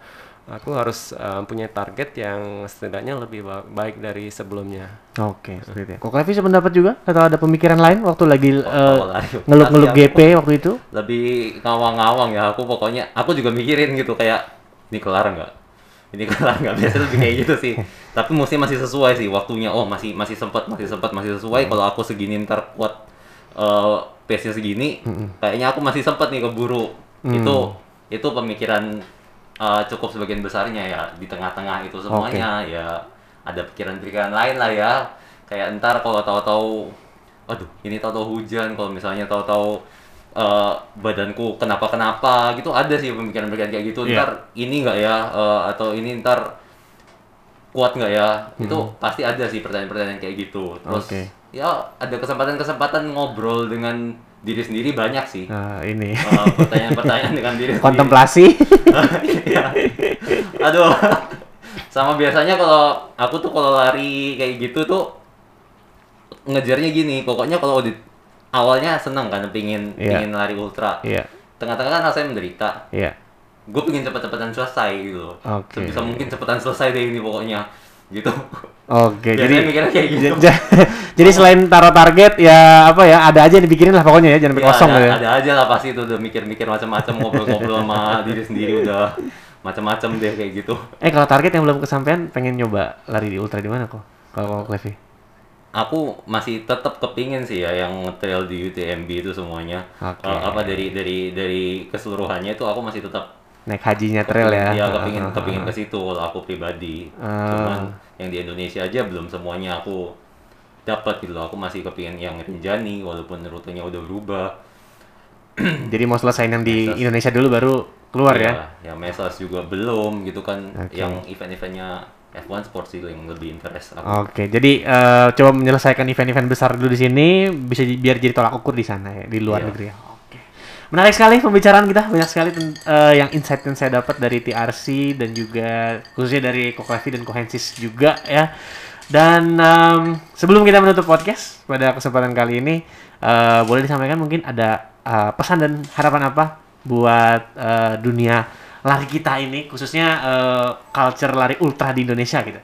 aku harus eh, punya target yang setidaknya lebih ba- baik dari sebelumnya. Oke, seperti itu. ya. Kok Levi sependapat juga atau ada pemikiran lain waktu lagi eh, ngeluk-ngeluk Lari GP waktu itu? lebih ngawang-ngawang ya aku pokoknya aku juga mikirin gitu kayak ini kelar nggak ini kelar nggak biasa lebih kayak gitu sih tapi mesti masih sesuai sih waktunya. Oh masih masih sempat masih sempat masih sesuai. Kalau aku segini ntar kuat eh pace-nya segini, kayaknya aku masih sempet nih keburu. Itu itu pemikiran eh, cukup sebagian besarnya ya. Di tengah-tengah itu semuanya ya. Ada pikiran-pikiran lain lah ya. Kayak ntar kalau tahu-tahu aduh ini tahu-tahu hujan. Kalau misalnya tahu-tahu eh, badanku kenapa-kenapa gitu ada sih pemikiran-pemikiran kayak gitu. Iya. ntar ini enggak ya? Eh, atau ini ntar kuat nggak ya? Itu pasti ada sih pertanyaan-pertanyaan kayak gitu. Terus Oke. ya ada kesempatan-kesempatan ngobrol dengan diri sendiri banyak sih. Nah, ini. Eh, pertanyaan-pertanyaan dengan diri sendiri. Kontemplasi. Iya. aduh. Sama biasanya kalau aku tuh kalau lari kayak gitu tuh ngejarnya gini. Pokoknya kalau di awalnya seneng kan pingin Iya. pingin lari ultra. Iya, tengah-tengah kan rasanya menderita. Iya. Gue pengen cepet-cepetan selesai gitu loh Oke. sebisa mungkin cepetan selesai deh ini pokoknya gitu Oke, Biasanya jadi mikirnya kayak gitu. jadi selain taruh target ya apa ya ada aja yang dipikirin lah pokoknya ya jangan Ya, kosong ada, ya. ada aja lah pasti itu udah mikir-mikir macam-macam ngobrol-ngobrol sama diri sendiri udah macam-macam deh kayak gitu Eh kalau target yang belum kesampaian pengen nyoba lari di ultra di mana kok? Kalau kalau Clevy? aku masih tetap kepingin sih ya yang trail di UTMB itu semuanya. Kalau apa dari dari dari keseluruhannya itu aku masih tetap Naik hajinya trail ya. Iya, kepingin kepingin ke situ kalau aku pribadi. Ah. Cuman yang di Indonesia aja belum semuanya aku dapat gitu loh. Aku masih kepingin yang Rinjani walaupun rutenya udah berubah. Jadi mau selesaiin yang di Mesas. Indonesia dulu baru keluar ya. Ya, Mesas juga belum gitu kan. Oke. Yang event-eventnya F1 Sports sih yang lebih interest aku. Oke, jadi eh, coba menyelesaikan event-event besar dulu di sini bisa biar jadi tolak ukur di sana ya, di luar Iya. negeri ya. Menarik sekali pembicaraan kita, banyak sekali eh, yang insight yang saya dapat dari TRC dan juga khususnya dari Koklevi dan Kohensis juga ya. Dan em, sebelum kita menutup podcast pada kesempatan kali ini, eh, boleh disampaikan mungkin ada eh, pesan dan harapan apa buat eh, dunia lari kita ini, khususnya eh, culture lari ultra di Indonesia gitu.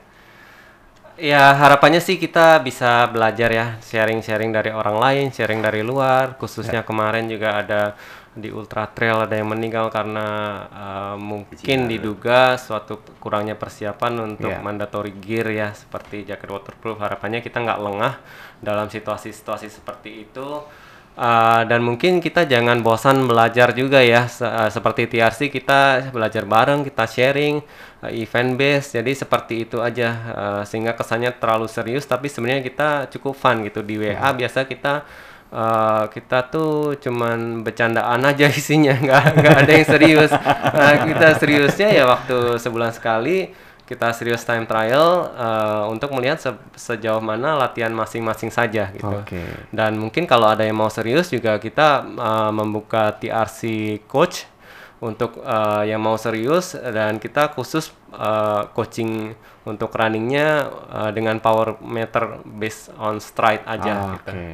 Ya harapannya sih kita bisa belajar ya sharing-sharing dari orang lain, sharing dari luar. Khususnya kemarin juga ada di Ultra Trail ada yang meninggal karena uh, mungkin diduga suatu kurangnya persiapan untuk Ya. mandatory gear ya seperti jaket waterproof. Harapannya kita nggak lengah dalam situasi-situasi seperti itu. Uh, dan mungkin kita jangan bosan belajar juga ya Se- uh, seperti TRC kita belajar bareng kita sharing uh, event base jadi seperti itu aja uh, sehingga kesannya terlalu serius tapi sebenarnya kita cukup fun gitu. Di WA biasa kita uh, kita tuh cuman bercandaan aja isinya nggak nggak ada yang serius. Nah, kita seriusnya ya waktu sebulan sekali kita serius time trial uh, untuk melihat se- sejauh mana latihan masing-masing saja gitu. Oke. dan mungkin kalau ada yang mau serius juga kita uh, membuka TRC coach untuk uh, yang mau serius dan kita khusus uh, coaching untuk runningnya uh, dengan power meter based on stride Ah, aja gitu. Oke.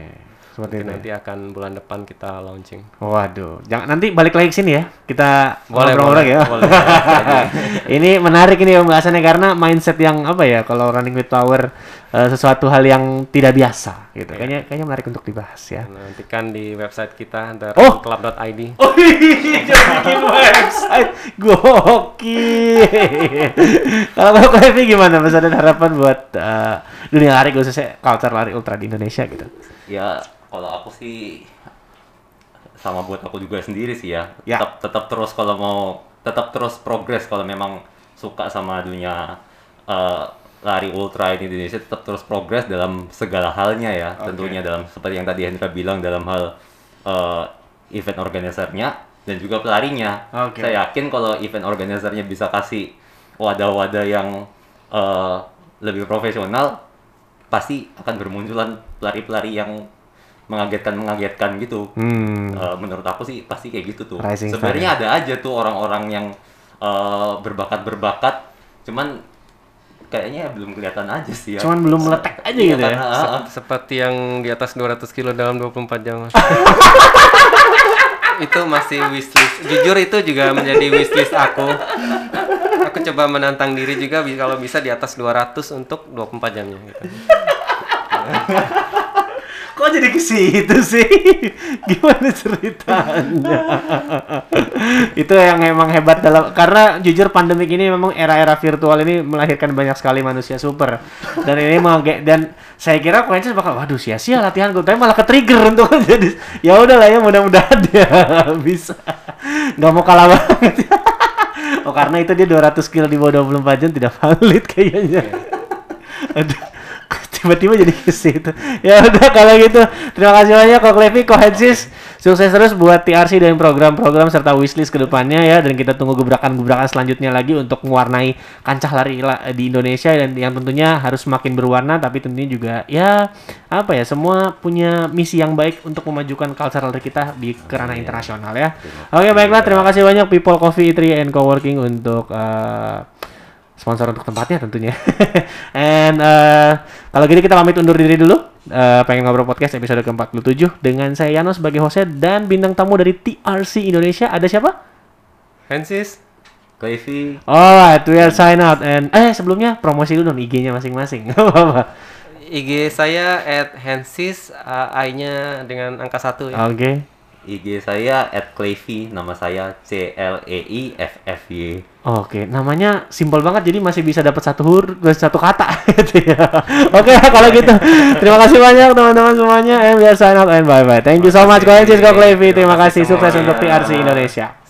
Seperti Mungkin itu. nanti akan bulan depan kita launching. Waduh, jangan nanti balik lagi ke sini ya. Kita Boleh, ngobrol lagi ya. boleh. ini menarik ini pembahasannya karena mindset yang apa ya kalau running with power eh, sesuatu hal yang tidak biasa gitu. Kayaknya kayaknya menarik untuk dibahas ya. Nanti kan di website kita Oh! club.id. Oh iya, jangan bikin website. Gokil. Kalau kalau Kevin gimana pesan dan harapan buat eh, dunia lari khususnya culture lari ultra di Indonesia gitu. Ya, kalau aku sih sama buat aku juga sendiri sih ya. Ya. Tetap tetap terus kalau mau tetap terus progres kalau memang suka sama dunia eh, lari ultra ini di Indonesia tetap terus progres dalam segala halnya ya. Tentunya dalam seperti yang tadi Hendra bilang dalam hal eh, event organisernya dan juga pelarinya. Oke. Saya yakin kalau event organisernya bisa kasih wadah-wadah yang eh, lebih profesional pasti akan bermunculan pelari-pelari yang mengagetkan-mengagetkan gitu. Hmm. Eh, menurut aku sih pasti kayak gitu tuh. Rising Sebenarnya ada aja tuh orang-orang yang eh, berbakat-berbakat, cuman kayaknya belum kelihatan aja sih ya. Cuman belum meletek aja Iya, gitu ya. karena, ah. Seperti yang di atas 200 kilo dalam 24 jam. itu masih wishlist. Jujur itu juga menjadi wishlist aku. Aku coba menantang diri juga kalau bisa di atas 200 untuk 24 jamnya gitu. Kok jadi ke situ sih? Gimana ceritanya? itu yang emang hebat dalam karena jujur pandemik ini memang era-era virtual ini melahirkan banyak sekali manusia super. Dan ini mau dan saya kira Quenches bakal waduh sia-sia latihan gue tapi malah ke trigger untuk jadi ya udahlah ya mudah-mudahan dia bisa nggak mau kalah banget oh karena itu dia 200 kilo di bawah 24 jam tidak valid kayaknya aduh tiba-tiba jadi ke situ ya udah kalau gitu terima kasih banyak kok Levi kok Hensis. Sukses terus buat TRC dan program-program serta wishlist ke depannya ya. Dan kita tunggu gebrakan-gebrakan selanjutnya lagi untuk mewarnai kancah lari la- di Indonesia. Dan yang tentunya harus semakin berwarna tapi tentunya juga ya apa ya semua punya misi yang baik untuk memajukan cultural kita di kerana internasional ya. Oke baiklah terima kasih banyak People Coffee Eatery and Coworking untuk eh, sponsor untuk tempatnya tentunya. And uh, kalau gini kita pamit undur diri dulu. Uh, pengen ngobrol podcast episode ke-47 dengan saya Yano sebagai host dan bintang tamu dari TRC Indonesia ada siapa? Hensis, Clavy, Alright, we are sign out and eh sebelumnya promosi dulu dong IG-nya masing-masing. IG saya at Hensis, uh, I-nya dengan angka satu ya. Oke. IG saya at Clavy, nama saya C L E I F F Y. Oke, namanya simpel banget jadi masih bisa dapat satu huruf satu kata gitu ya. Oke, kalau gitu. Terima kasih banyak teman-teman semuanya and we are sign out and bye bye. Thank you so much Koensis Ko Clavy. Terima kasih sukses untuk TRC Indonesia.